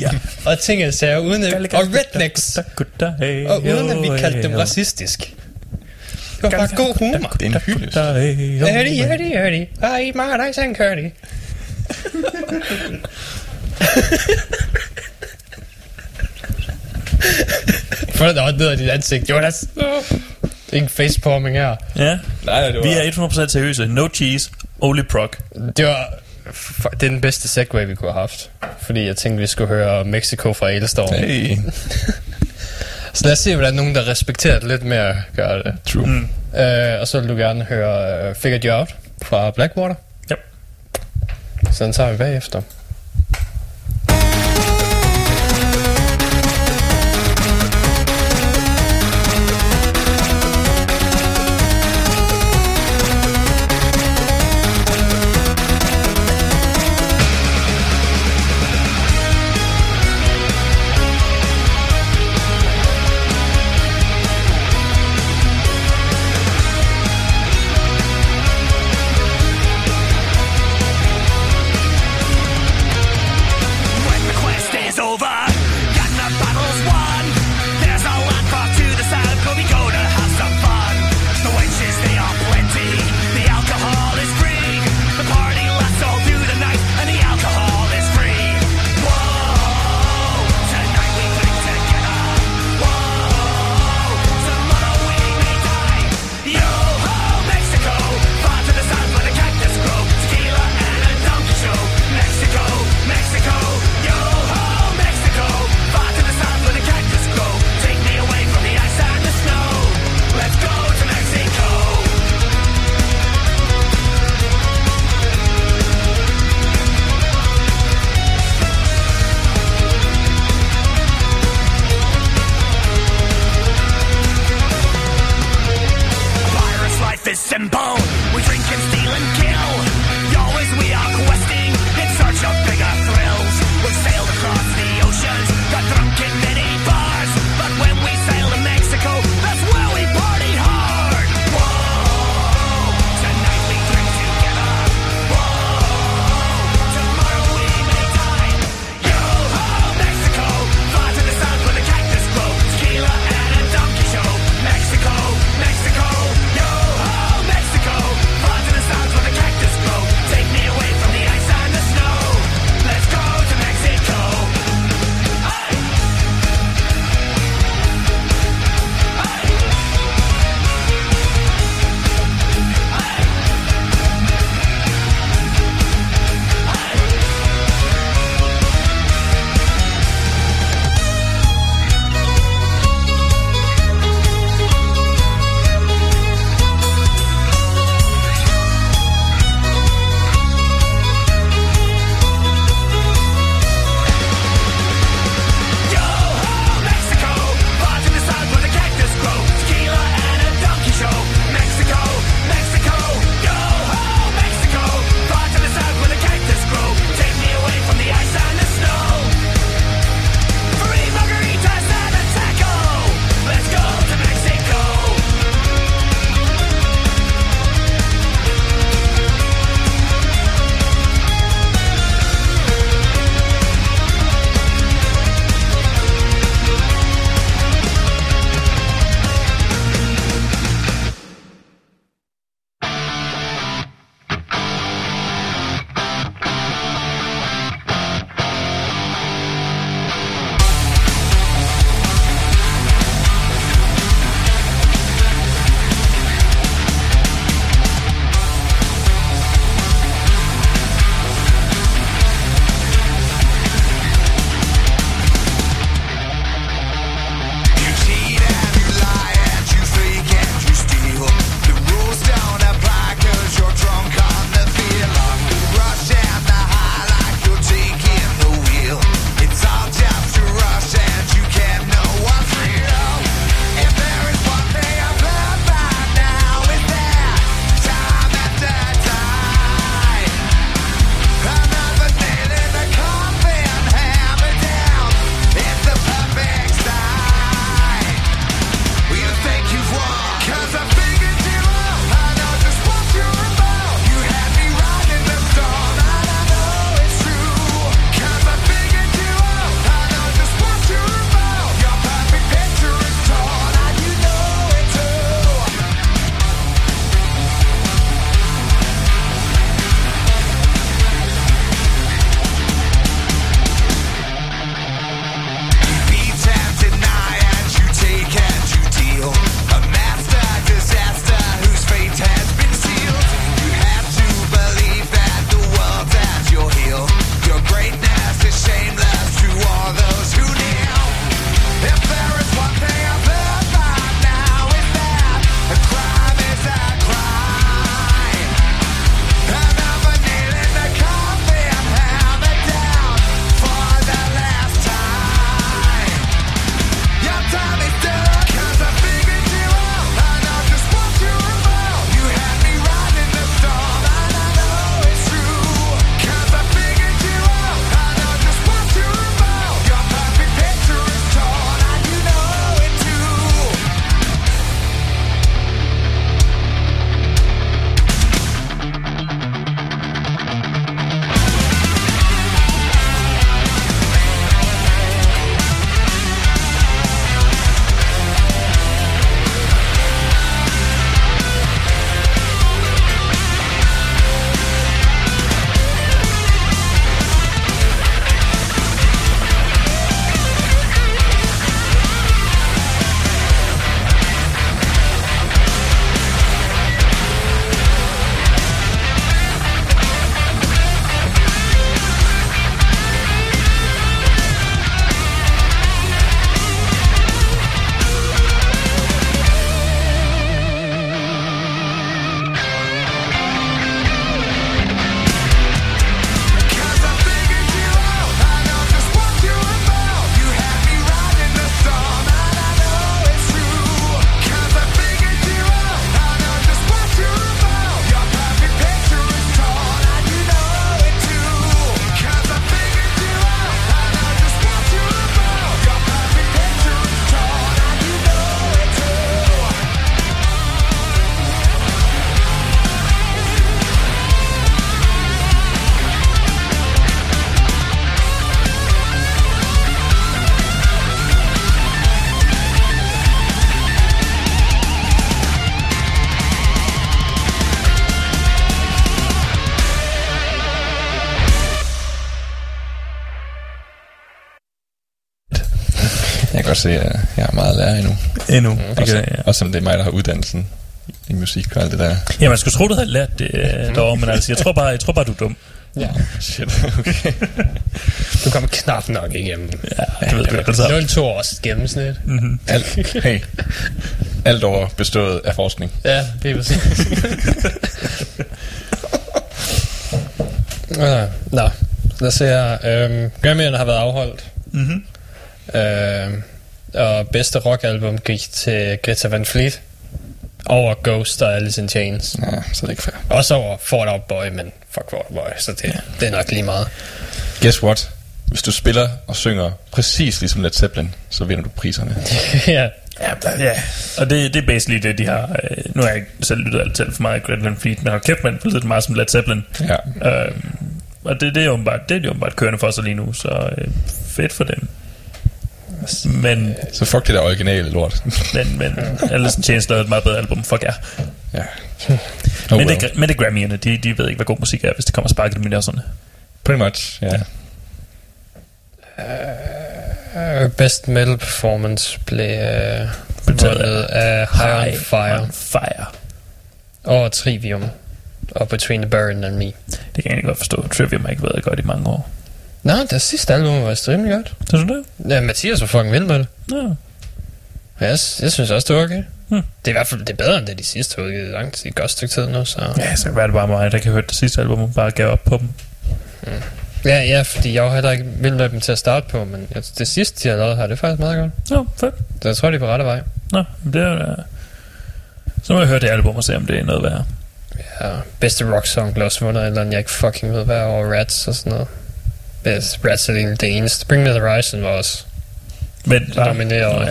Ja. og ting og sager, uden at, og rednecks. Og uden at vi kaldte dem oh, racistisk. Det var bare god humor. Det er en hyldest. Hørdi, hørdi, hørdi. Ej, mig dig, sang hørdi. Føler dig også ned af dit ansigt, Jonas. Ingen facepalming her. Ja. Nej, det var... Vi er 100% seriøse. No cheese, only proc. Det var det er den bedste segway, vi kunne have haft. Fordi jeg tænkte, vi skulle høre Mexico fra Elstorm. Hey. Så lad os se, hvordan nogen, der respekterer det lidt mere, gør det. True. Mm. Øh, og så vil du gerne høre øh, uh, Figured You Out fra Blackwater. Ja. Yep. Så den tager vi bagefter. Se, at jeg er meget at lære endnu. Endnu. Det Også, kan, ja. også som det er mig, der har uddannelsen i musik og alt det der. ja, man skulle tro, du havde lært det øh, derovre, men altså, jeg tror bare, jeg tror bare du er dum. Ja. Shit, okay. Du kommer knap nok igennem. Ja, det ved jeg godt. Så. 0,2 års gennemsnit. Alt, hey, alt over bestået af forskning. Ja, det er præcis. ja, nå, lad os se her. Øhm, Grammy'erne har været afholdt. Mm-hmm. Øhm, og bedste rockalbum gik til Greta Van Fleet. Over Ghost og Alice in Chains. Ja, så det er ikke fair. Også over Fall Out Boy, men fuck Fall Out Boy, så det, det er nok lige meget. Guess what? Hvis du spiller og synger præcis ligesom Led Zeppelin, så vinder du priserne. ja, Ja, der, ja. Og det, det er basically det, de har... Øh, nu har jeg ikke selv lyttet alt for meget af Greta Van Fleet, men har kæft, man lyttet meget som Led Zeppelin. Ja. Øhm, og det, det, er åbenbart, det er de åbenbart kørende for sig lige nu, så øh, fedt for dem. Men, Så fuck det der originale lort. men, men Alice in Chains lavede et meget bedre album, fuck ja. ja. Oh, men, well. det, men det er Grammy'erne, de, de ved ikke, hvad god musik er, hvis det kommer sparket i sådan. Pretty much, ja. uh, Best Metal Performance blev uh, Betaget vundet af High on Fire On fire. og Trivium og Between the Burden and Me. Det kan jeg egentlig godt forstå. Trivium har ikke været godt i mange år. Nå, det sidste album var rimelig godt. Synes du det? Ja, Mathias var fucking vild med det. Ja, jeg, jeg synes også, det var okay. Hmm. Det er i hvert fald det er bedre, end det de sidste har udgivet langt i et godt stykke tid nu, så... Ja, så kan det bare mig, der kan høre det sidste album, og bare gav op på dem. Ja, ja, fordi jeg var heller ikke vild med dem til at starte på, men jeg, det sidste, de har lavet her, det er faktisk meget godt. Nå, fedt. Så jeg tror, de er på rette vej. Nå, det er da... Så må jeg høre det album og se, om det er noget værd. Ja, bedste rock song blev også vundet, eller jeg ikke fucking ved, hvad er over Rats og sådan noget. Er egentlig det eneste. Bring Me The Horizon var også Men. Nå, ja.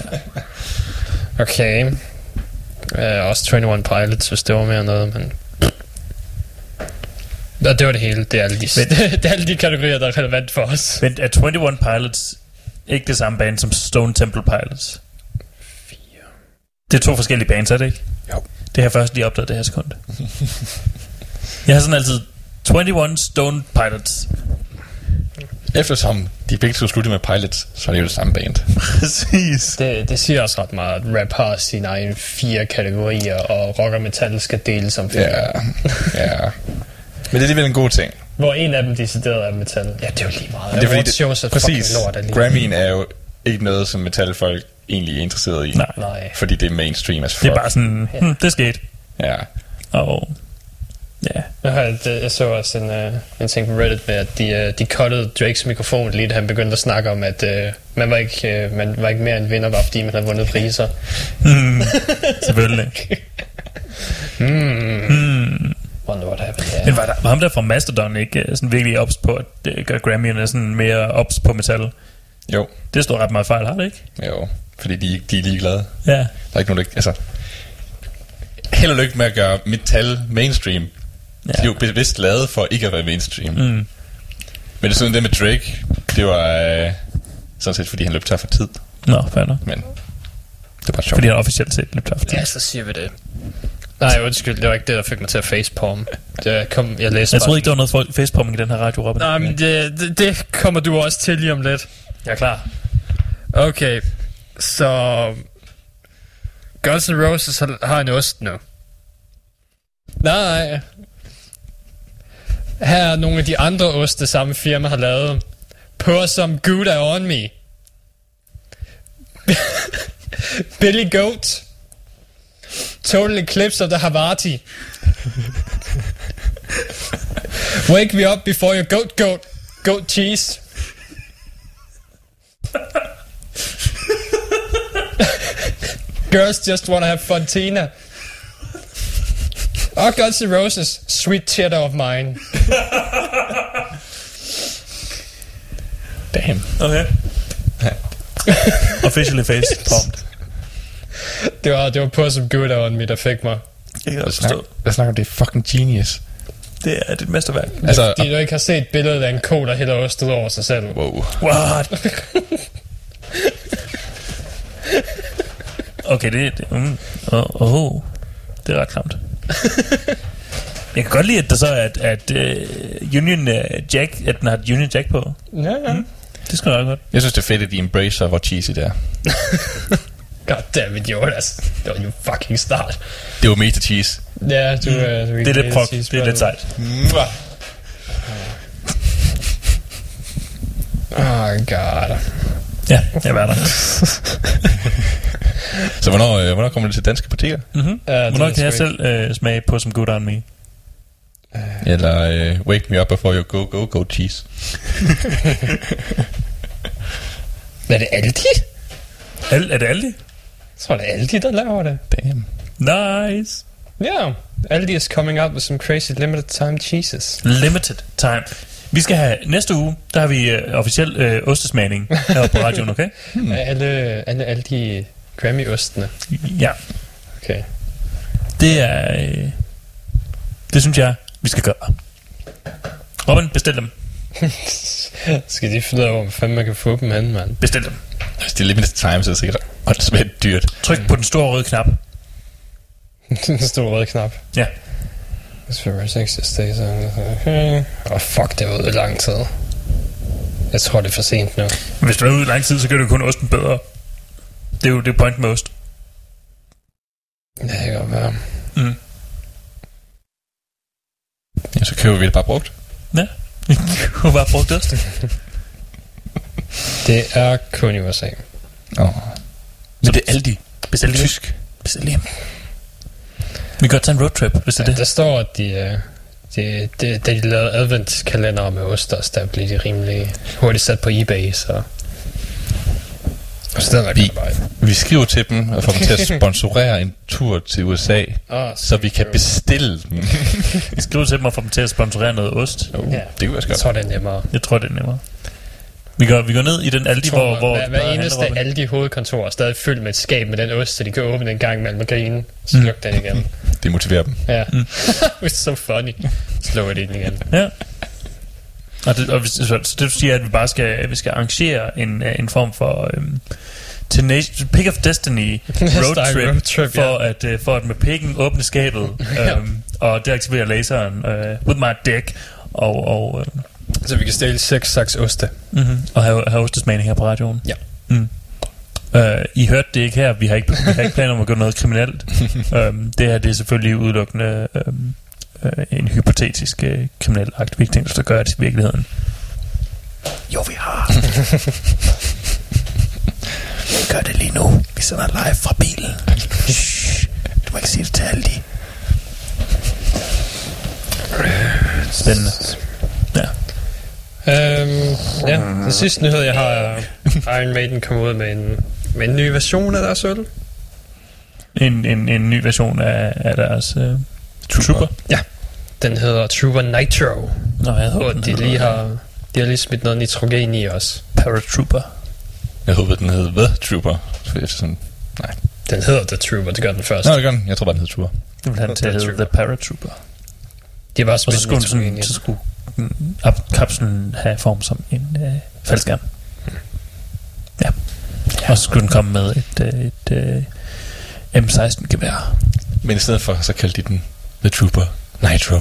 Okay. Uh, også 21 Pilots, hvis det var mere noget, men... Og det var det hele. Det er alle de, Men- det er alle de kategorier, der er relevant for os. Men er 21 Pilots ikke det samme band som Stone Temple Pilots? Det er to forskellige bands, er det ikke? Jo. Det har først lige opdaget det her sekund. jeg har sådan altid 21 Stone Pilots. Eftersom de begge to sluttede med Pilots, så er det jo det samme band. Præcis. Det, det siger også ret meget, at rap har sine egne fire kategorier, og rock og metal skal deles som fire. Ja, ja. Men det er alligevel en god ting. Hvor en af dem decideret er metal. Ja, det er jo lige meget. Det er fordi, Awards shows er det, præcis, lort alligevel. Grammy'en er jo ikke noget, som metalfolk egentlig er interesseret i. Nej. Nej. Fordi det er mainstream as fuck. Det er bare sådan, hmm, det skete. Ja. Og ja, Jeg, øh, jeg så også en, uh, en ting på Reddit med, at de, uh, de cuttede Drakes mikrofon lige da han begyndte at snakke om, at uh, man, var ikke, uh, man var ikke mere en vinder, bare fordi man havde vundet priser. hmm, selvfølgelig. Hmm. Hmm. Wonder what happened there. Men var, der, var ham der fra Mastodon ikke øh, sådan virkelig ops på, at det gør Grammy'erne sådan mere ops på metal? Jo, Det står ret meget fejl, har det ikke? jo. Fordi de, de er ligeglade. Ja. Der er ikke nogen, der... Altså, held og lykke med at gøre metal mainstream. Ja. De er jo bevidst lavet for ikke at være mainstream. Mm. Men det er sådan det med Drake, det var øh, sådan set, fordi han løb tør for tid. Nå, fair nok. Men det var sjovt. Fordi han officielt set løb tør for tid. Ja, så siger vi det. Nej, undskyld, det var ikke det, der fik mig til at facepalm. Det kom, jeg læste Jeg bare troede ikke, der var noget facepalming i den her radio, Robin. Nej, men det, det, det kommer du også til lige om lidt. Jeg er klar. Okay, så... Guns N' Roses har, har en ost nu. Nej. Her er nogle af de andre oste, samme firma har lavet. Pour some Gouda on me. Billy Goat. Total Eclipse of the Havarti. Wake me up before your goat goat. Goat cheese. Girls just wanna have Fontina. Oh, Guns N' Roses, sweet cheddar of mine. Damn. Okay. Officially facepalmed. Det var, det var på som good on me, der fik mig. Jeg kan snakker, forstå. jeg snakker om, det er fucking genius. Det er dit mesterværk. Altså, Fordi du ikke har set billedet af en ko, der hælder ost ud over sig selv. wow. What? okay, det er... Mm, oh, oh, det er ret klamt. Jeg kan godt lide, at der så er, at, at uh, Union uh, Jack, at den har et Union Jack på. Ja, ja. Det skal nok godt. Jeg synes, det er fedt, at de embracer, hvor cheesy det er. Goddammit, Jonas. Det var jo fucking start. Det var meta cheese. Ja, du, mm. uh, Det er lidt prok. Det er lidt sejt. Oh god. Ja, jeg var der. Så hvornår, øh, hvornår kommer det til danske butikker? Mm-hmm. Det Hvornår kan jeg selv øh, smage på som good on me? Eller øh, Wake Me Up Before You Go Go Go Cheese? Er det Aldi? Al, er det Aldi? Jeg tror, det er Aldi, der laver det. Damn. Nice. Ja, yeah. Aldi is coming out with some crazy limited time cheeses. Limited time. Vi skal have næste uge, der har vi øh, officiel øh, ostesmagning her på radioen, okay? Hmm. Alle, alle Aldi Grammy-ostene. Ja, Okay. det er... Øh, det synes jeg, vi skal gøre. Robin, bestil dem. Skal de finde ud af, hvor fanden man kan få dem hen, mand? Bestil dem. Hvis det er limited time, så er det sikkert åndssvagt dyrt. Tryk på den store røde knap. Den store røde knap. Ja. For 60 days. Okay. Oh, fuck, det var ude i lang tid. Jeg tror, det er for sent nu. Hvis du er ude i lang tid, så gør du kun osten bedre. Det er jo det er point med ost. Ja, det kan godt være. Mm. Ja, så køber vi det bare brugt. Du har bare brugt ost. Det er kun i USA. Oh. Men det er Aldi. Bestil. Tysk. Bestil. Vi kan godt tage en roadtrip, hvis det er Ja, det. der står, at de, øh, de, de, da de lavede adventskalender med osters, der blev de rimelig hurtigt sat på eBay, så... Er Vi- godt. Vi skriver til dem og får dem til at sponsorere en tur til USA, Oh, så vi kan bestille dem. Vi skriver til dem og får dem til at sponsorere noget ost. Oh, Ja. Det kunne være Jeg skønt. tror, det er nemmere. Jeg tror, det er nemmere. Vi går, vi går ned i den Aldi, hvor... hvor hver, hver hvor eneste handler Robin. Aldi hovedkontor er stadig fyldt med et skab med den ost, så de kan åbne en gang mellem og grine. Sluk den igen. Det motiverer dem. Ja. It's so funny. Slå det ind igen. Ja. Og det, og hvis, så, så det du siger, at vi bare skal, vi skal arrangere en, øh, en form for um, Tenacious, Pick of Destiny road trip, road trip, for, ja. at, uh, for at med pikken åbne skabet um, og deaktivere laseren uh, with my dick og, og, uh, Så vi kan stille seks slags oste. mm-hmm, og have, have ostesmagning her på radioen. Ja. Mm. Uh, I hørte det ikke her. Vi har ikke, vi har ikke planer om at gøre noget kriminelt. um, det her det er selvfølgelig udelukkende um, uh, en hypotetisk uh, kriminel akt. Vi ikke tænkt os at gøre det i virkeligheden. Jo, vi har. vi gør det lige nu. Vi sender live fra bilen. Shh. Du må ikke sige det til alle de. Spændende. Ja. Øhm, ja, den sidste nyhed, jeg har, er Iron Maiden kom ud med en, med en ny version af deres øl. En, en, en ny version af, af deres uh, Trooper. Den hedder Trooper Nitro, Nå, jeg håber, den de hedder lige har, de har lige smidt noget nitrogen i os. Paratrooper. Jeg håbede, den hed The Trooper. Jeg sådan, Den hedder The Trooper, det gør den første. Nå, det gør den. Jeg tror bare, den hed Trooper. Det vil han til at hedde The Paratrooper. De har bare Og så smidt skulle, sådan, så skulle kapslen have form som en øh, faldskærm. Ja. Og så skulle den komme med et, øh, et øh, M16-gevær. Men i stedet for, så kaldte de den The Trooper Nitro.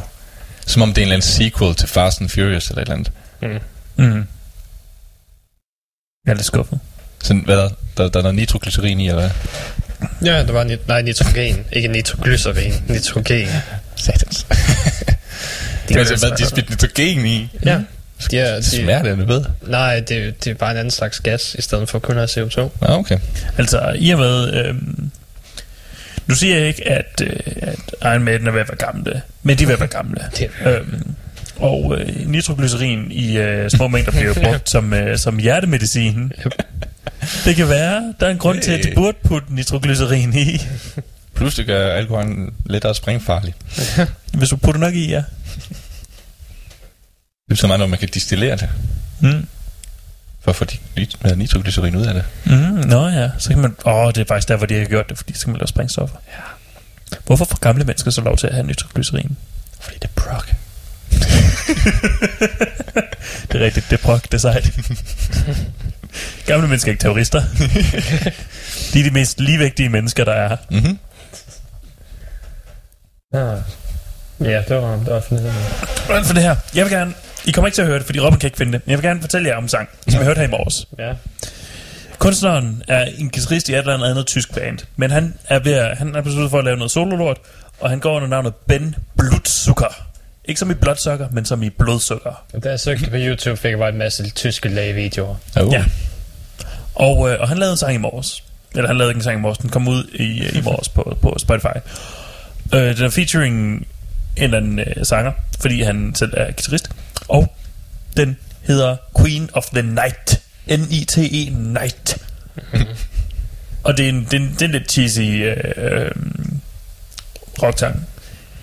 Som om det er en eller anden sequel til Fast and Furious eller et eller andet. Mm. Mm. Jeg er lidt skuffet. Sådan, hvad der, der, der er noget nitroglycerin i, eller hvad? Ja, der var nit- nej, nitrogen. Ikke nitroglycerin, nitrogen. Satans. Det er altså, hvad de spidte nitrogen i. Ja. De er, Det de, smager det, ved. nej, det, det er bare en anden slags gas, i stedet for kun at have CO2. Nå, okay. Altså, i og med... Øhm, nu siger jeg ikke, at, øh, at Iron Maiden er ved at være gamle, men de er ved at være gamle. Det er, Øhm, og øh, nitroglycerin i øh, små mængder bliver brugt som, øh, som hjertemedicin. Det kan være, der er en grund til, at de burde putte nitroglycerin i. Pludselig gør alkoholen lettere springfarlig. Hvis du putter nok i, ja. Det er så meget, når man kan distillere det. Mm. For at få de nitroglycerin ud af det. Mm, nå ja, så kan man... Åh, det er faktisk derfor, de har gjort det, fordi så kan man lave sprængstoffer. Ja. Hvorfor får gamle mennesker så lov til at have nitroglycerin? Fordi det er prok. Det er rigtigt, det er prok, det er sejt. gamle mennesker er ikke terrorister. de er de mest ligevægtige mennesker, der er. Mm-hmm. Ja. ja, det var, det var fint. Hvordan for det her? Jeg vil gerne I kommer ikke til at høre det, fordi Robin kan ikke finde det. Men jeg vil gerne fortælle jer om en sang, som jeg hørte her i morges. Ja. Kunstneren er en guitarist i et eller andet, andet tysk band, men han er ved at, han er besluttet for at lave noget sololort, og han går under navnet Ben Blutzucker. Ikke som i blodsukker, men som i blodsukker. Da jeg søgte på YouTube, fik jeg bare en masse tyske lægevideoer. Oh. Ja. Og, øh, og han lavede en sang i morges. Eller han lavede ikke en sang i morges, den kom ud i, i morges på, på Spotify. Øh, den er featuring en eller anden øh, sanger, fordi han selv er guitarist. Og den hedder Queen of the Night. N-I-T-E Night. og det er en, det er en, det er en lidt cheesy øh, øh.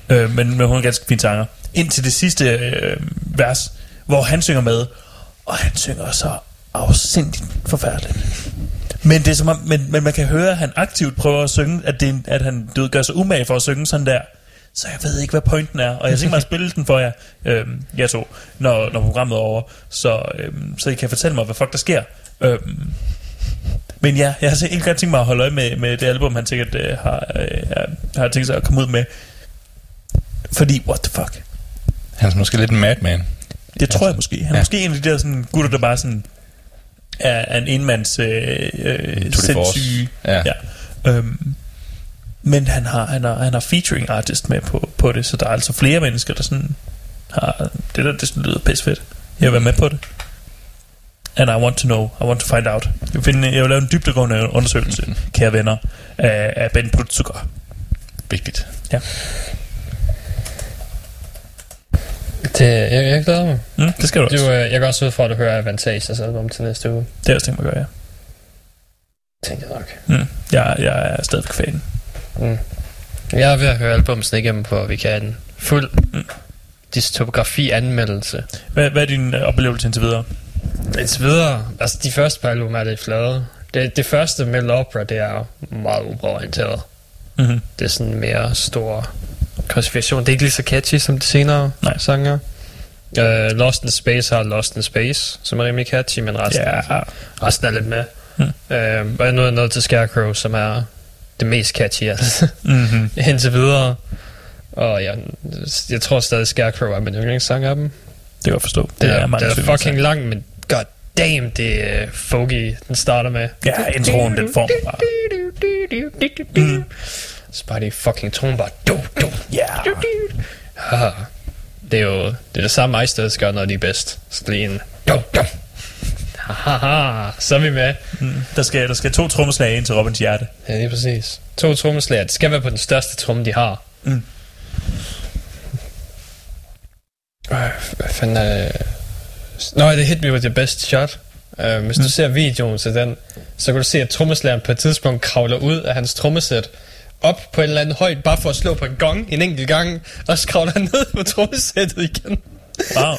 Øh, men, men hun er ganske fin sanger. Indtil det sidste øh, vers, hvor han synger med. Og han synger så afsindigt forfærdeligt. Men, det er som om, men, men man kan høre, at han aktivt prøver at synge, at, det, at han du gør sig umage for at synge sådan der. Så jeg ved ikke, hvad pointen er. Og jeg tænker mig at spille den for jer, øhm, jeg to, når, når programmet er over. Så, øhm, så I kan fortælle mig, hvad fuck der sker. Øhm, men ja, jeg har så ikke godt tænkt mig at holde øje med, med det album, han sikkert øh, har, øh, har tænkt sig at komme ud med. Fordi, what the fuck? Han er måske lidt en madman. Det tror jeg måske. Han er ja. måske en af de der sådan, gutter, der bare sådan er, er en enmands øh, øh, sindssyge. Ja. Ja. Øhm, men han har, han, har, han har featuring artist med på, på det, så der er altså flere mennesker, der sådan har... Det der, det sådan lyder pisse fedt. Jeg vil være med på det. And I want to know, I want to find out. Jeg vil, finde, jeg vil lave en dybdegående undersøgelse, kære venner, af, af Ben Blutzucker. Vigtigt. Ja. Det, jeg, jeg glæder mig. Mm, det skal du Du, også. øh, jeg går også ud fra, at du hører Avantages album til næste uge. Det er også tænkt mig at gøre, Tænker jeg nok. ja. Mm. Jeg, jeg er stadigvæk fan. Mm. Jeg er ved at høre albumsen igennem på, vi kan en fuld Mm. distografi-anmeldelse. Hvad, hvad er din øh, oplevelse indtil videre? Indtil videre, altså de første par album er lidt flade. Det, det første Metal Opera, det er meget operaorienteret. Mm-hmm. Det er sådan mere stor konspiration. Det er ikke lige så catchy som de senere Nej. sanger. Uh, Lost in Space har Lost in Space, som er rimelig catchy, men resten, Ja, resten er lidt med. Mm. Uh, og jeg nåede noget til Scarecrow, som er det mest catchy altså, mm-hmm. indtil videre. Og jeg, jeg tror stadig, Scarecrow er min yndlingssang af dem. det kan jeg forstå. Det er, mange det er yndlingssange. fucking lang, men god damn, det er folky, den starter med. Ja, introen, den form bare. Mm. Så bare det fucking tone bare du, du, Ja. Haha. Det er jo det, er det samme Ice gør, når de er bedst. Så lige en du, du. Haha, så er vi med. Mm. Der, skal, der skal to trommeslag ind til Robins hjerte. Ja, lige præcis. To trommeslager. Det skal være på den største tromme, de har. Mm. Øh, Hvad fanden er det? Nå, det er Hit Me With Your Best Shot. Uh, hvis mm. du ser videoen til den, så kan du se, at trommeslageren på et tidspunkt kravler ud af hans trommesæt op på en eller anden højde, bare for at slå på en gong en enkelt gang, og så kravler han ned på trommesættet igen. Wow.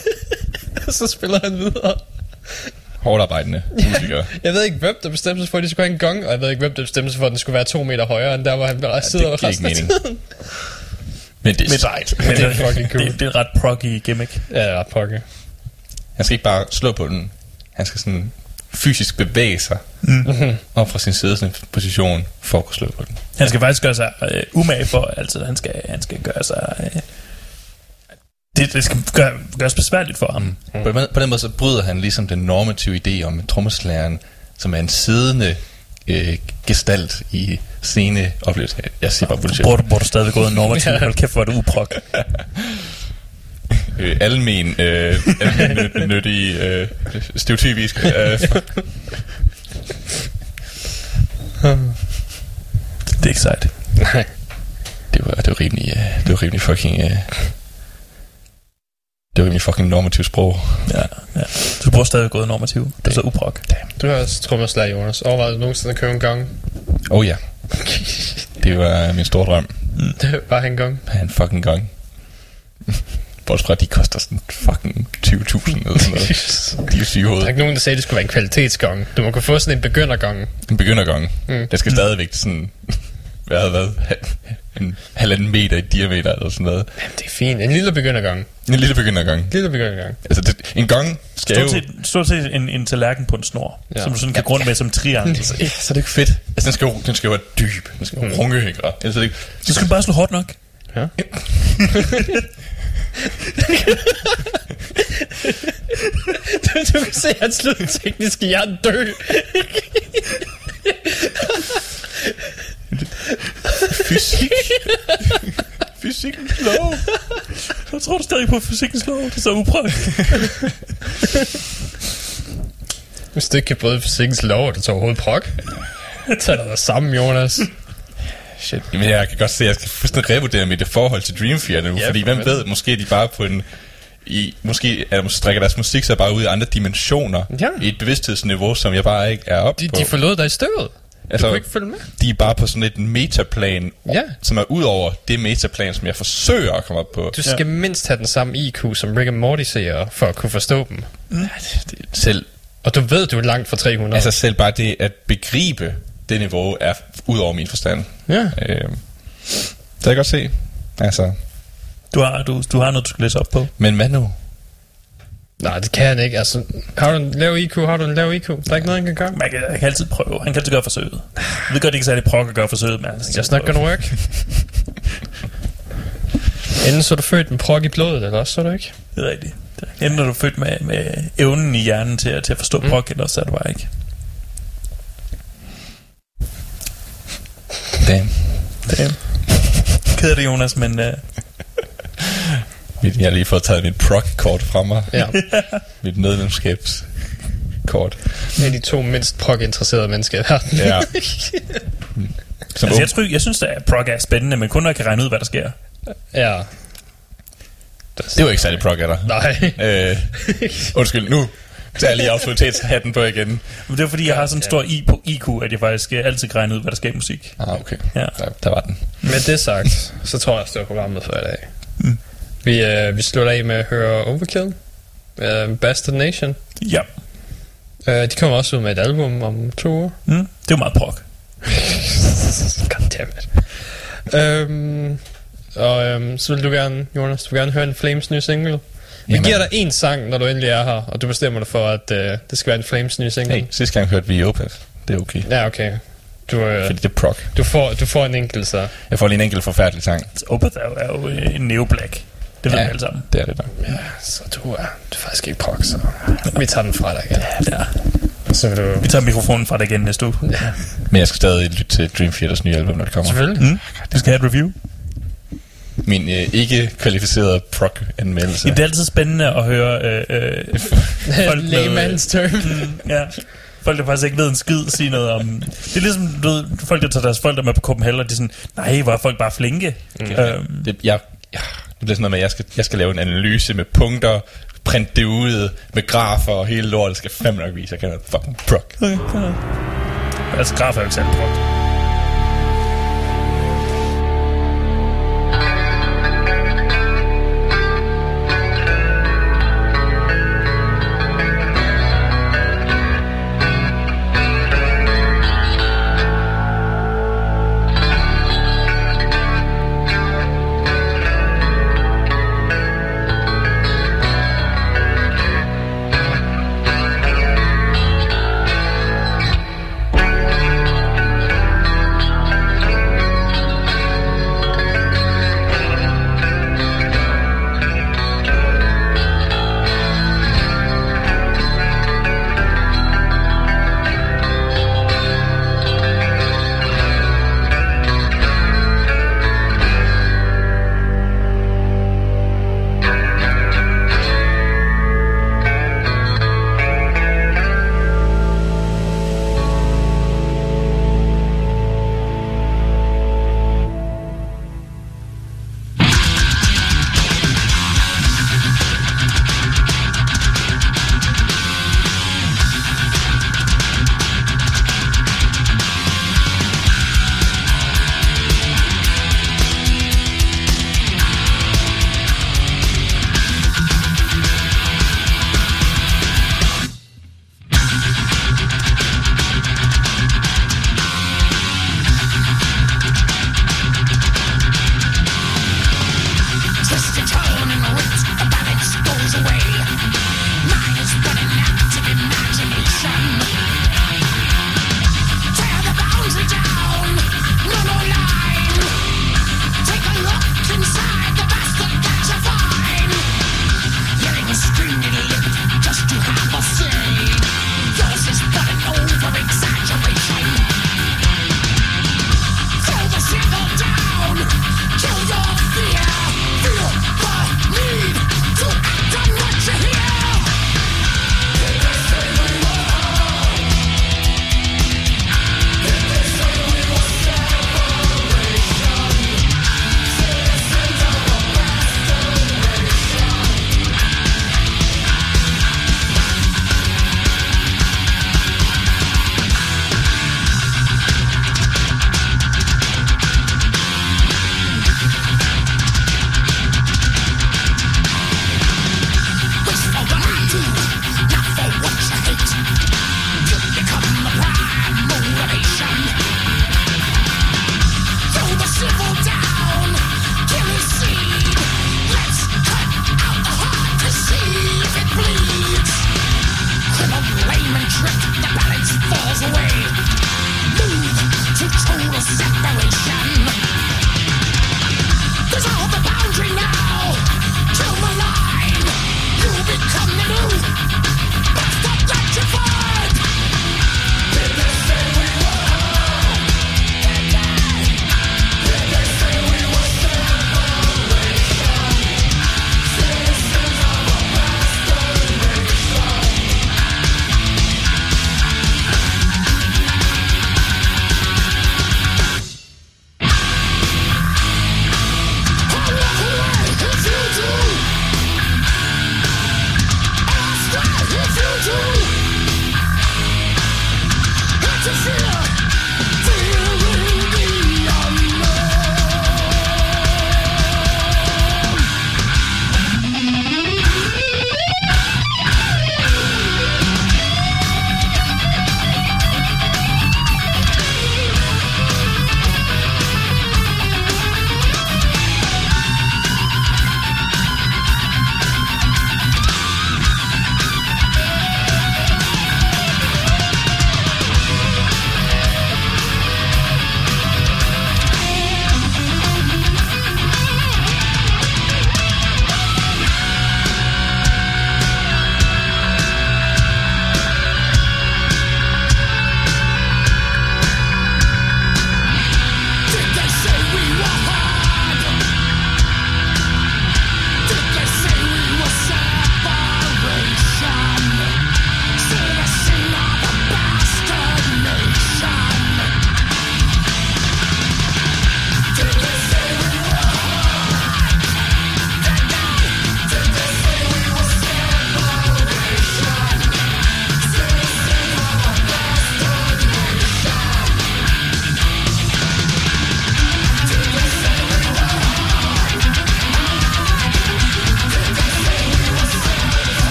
så spiller han videre. Hårdt arbejdende musikere. Jeg ved ikke, hvem der bestemte sig for, at de skulle have en gong, og jeg ved ikke, hvem der bestemte sig for, at den skulle være to meter højere, end der, hvor han ja, sidder det giver ikke resten af mening. tiden. Men det er sejt. Men Det er fucking cool. Det, det er et ret proggy gimmick. Ja, det er ret pokke. Han skal ikke bare slå på den. Han skal sådan fysisk bevæge sig Mm. op fra sin siddende position for at kunne slå på den. Han skal faktisk gøre sig øh, umage for, altså han skal, han skal gøre sig... Øh, det, det skal gøre, gøres besværligt for ham. Mm. På, den, på den måde så bryder han ligesom den normative idé om trommeslageren, som er en siddende øh, gestalt i scene oplevelse. Jeg siger bare bullshit. Du, bruger du stadig gået normativt? Ja. Hold kæft, hvor er det uprog. Øh, almen, øh, almen nø- nyttig, øh, stereotypisk. Øh, Det er ikke sejt. Nej. det, var, det var rimelig, øh, det var rimelig fucking... Øh, det var rimelig fucking normativt sprog. Ja, ja. Du bruger stadig gået normativt. Det er så uprog. Du har også trommeslag, Jonas. Overvejede du nogensinde at købe en gang? Oh ja. Det var min store drøm. Det er bare en gang. En fucking gang. Bortset fra, at de koster sådan fucking 20.000 eller sådan noget. De er jo syge i Der er hovedet. ikke nogen, der sagde, at det skulle være en kvalitetsgang. Du må kunne få sådan en begyndergang. En begyndergang. Mm. Den skal stadigvæk sådan... Hvad har det været? En halvanden meter i diameter eller sådan noget. Jamen, det er fint. En lille begyndergang. En lille begyndergang. En lille begyndergang. Altså, det, en gang skal jo... Stort set, stort set en, en tallerken på en snor, Ja. ja. som du sådan kan grunde med som triangel. Så, ja, så er det ikke fedt. Altså, den skal jo, den skal jo være dyb. Den skal jo runge, ikke? Og Ellers er det ikke... Så skal du bare slå hårdt nok. Ja. Du kan se, at hans lydtekniske hjerne dø. Fysik. Fysikkens lov. Jeg tror du stadig på fysikkens lov. Det er så uprøvet. Hvis du ikke kan bryde fysikkens lov, og du tager overhovedet prok. Så er der sammen, Jonas. Shit. Jamen, jeg kan godt se, at jeg skal fuldstændig revurdere mit forhold til Dream Theater nu, Ja, ja, fordi for hvem ved, måske er de bare på en... I, måske er, strikker deres musik så bare ud i andre dimensioner, Ja. i et bevidsthedsniveau, som jeg bare ikke er oppe De, på. de forlod dig i støvet. Du Altså- kunne ikke følge med. de er bare på sådan et metaplan, Ja. som er ud over det metaplan, som jeg forsøger at komme op på. Du skal ja. mindst have den samme IQ som Rick and Morty ser for at kunne forstå dem. Det, selv, Og du ved, du er langt fra 300. altså selv bare det at begribe det niveau er ud over min forstand. ja. Øh, det kan jeg godt se. Altså, Du har, du, du har noget, du skal læse op på. men hvad nu? Nej, det kan han ikke. Altså, har du en lav IQ, har du en lav IQ. Der er ikke noget, han kan gøre. Man kan, han kan altid prøve. Han kan altid gøre forsøget. Ved godt, det ikke særlig prok at gøre forsøget, men altså, Just not gonna work. Enten så er du født med prok i blodet, eller også så er du ikke. Det er rigtigt. Enten er du født med, med evnen i hjernen til, at- til at forstå mm. prok, eller så er du bare ikke. Damn. Det er ked af det, Jonas, men uh, Mit- Jeg har lige fået taget mit proc-kort fra mig. Ja. Mit medlemskabskort. Det er de to mindst prok-interesserede mennesker i verden. Ja. Som altså, jeg, tror, jeg synes, at prok er spændende, men kun når jeg kan regne ud, hvad der sker. ja. Det var ikke særlig proc af dig. Nej. Øh, undskyld, nu tager jeg lige autoritetshatten på igen. Men det er fordi, jeg har sådan en stor I på IQ, at jeg faktisk øh, altid kan regne ud, hvad der sker i musik. Ah, okay. Ja. Der, der var den. Med det sagt, så tror jeg, at det var programmet for i dag. Mm. Vi, øh, vi slutter af med at høre Overkill. Uh, Bastard Nation. Ja. Uh, de kommer også ud med et album om to uger. Mm. Det er jo meget prok. Goddammit. Um, og um, så vil du gerne, Jonas, du vil gerne høre en Flames nye single. Vi Jamen. giver dig en sang, når du endelig er her, og du bestemmer dig for, at uh, det skal være en Flames nye single. Hey, sidste gang hørte vi Opeth. Det er okay. Ja, okay. Du, uh, Fordi det er proc. du, får, du får en enkelt, så. Jeg får lige en enkelt forfærdelig sang. Opeth er jo, er jo øh, en neo-black. Det ved Ja. vi alle sammen. Det er det der. Ja, så du er, du er faktisk ikke prok, så vi tager den fra dig igen. Ja. Så vil du... Vi tager mikrofonen fra dig igen næste uge. Ja, Men jeg skal stadig lytte til Dream Theaters nye album, når det kommer. selvfølgelig. Mm. Vi skal have et review. Min øh, ikke kvalificerede proc-anmeldelse. Det er altid spændende at høre øh, øh, folk med- Layman's term. Mm, ja. Folk, der faktisk ikke ved en skid, sige noget om... Det er ligesom, du ved, folk, der tager deres forældre med på Copenhagen, og de er sådan, nej, hvor er folk bare flinke. Mm. Øhm, Det, jeg, ja, det bliver sådan noget med, at jeg skal, jeg skal lave en analyse med punkter, printe det ud med grafer og hele lortet. Skal fandme nok vise, jeg kan noget fucking proc. okay, altså, graf er jo ikke særlig prok.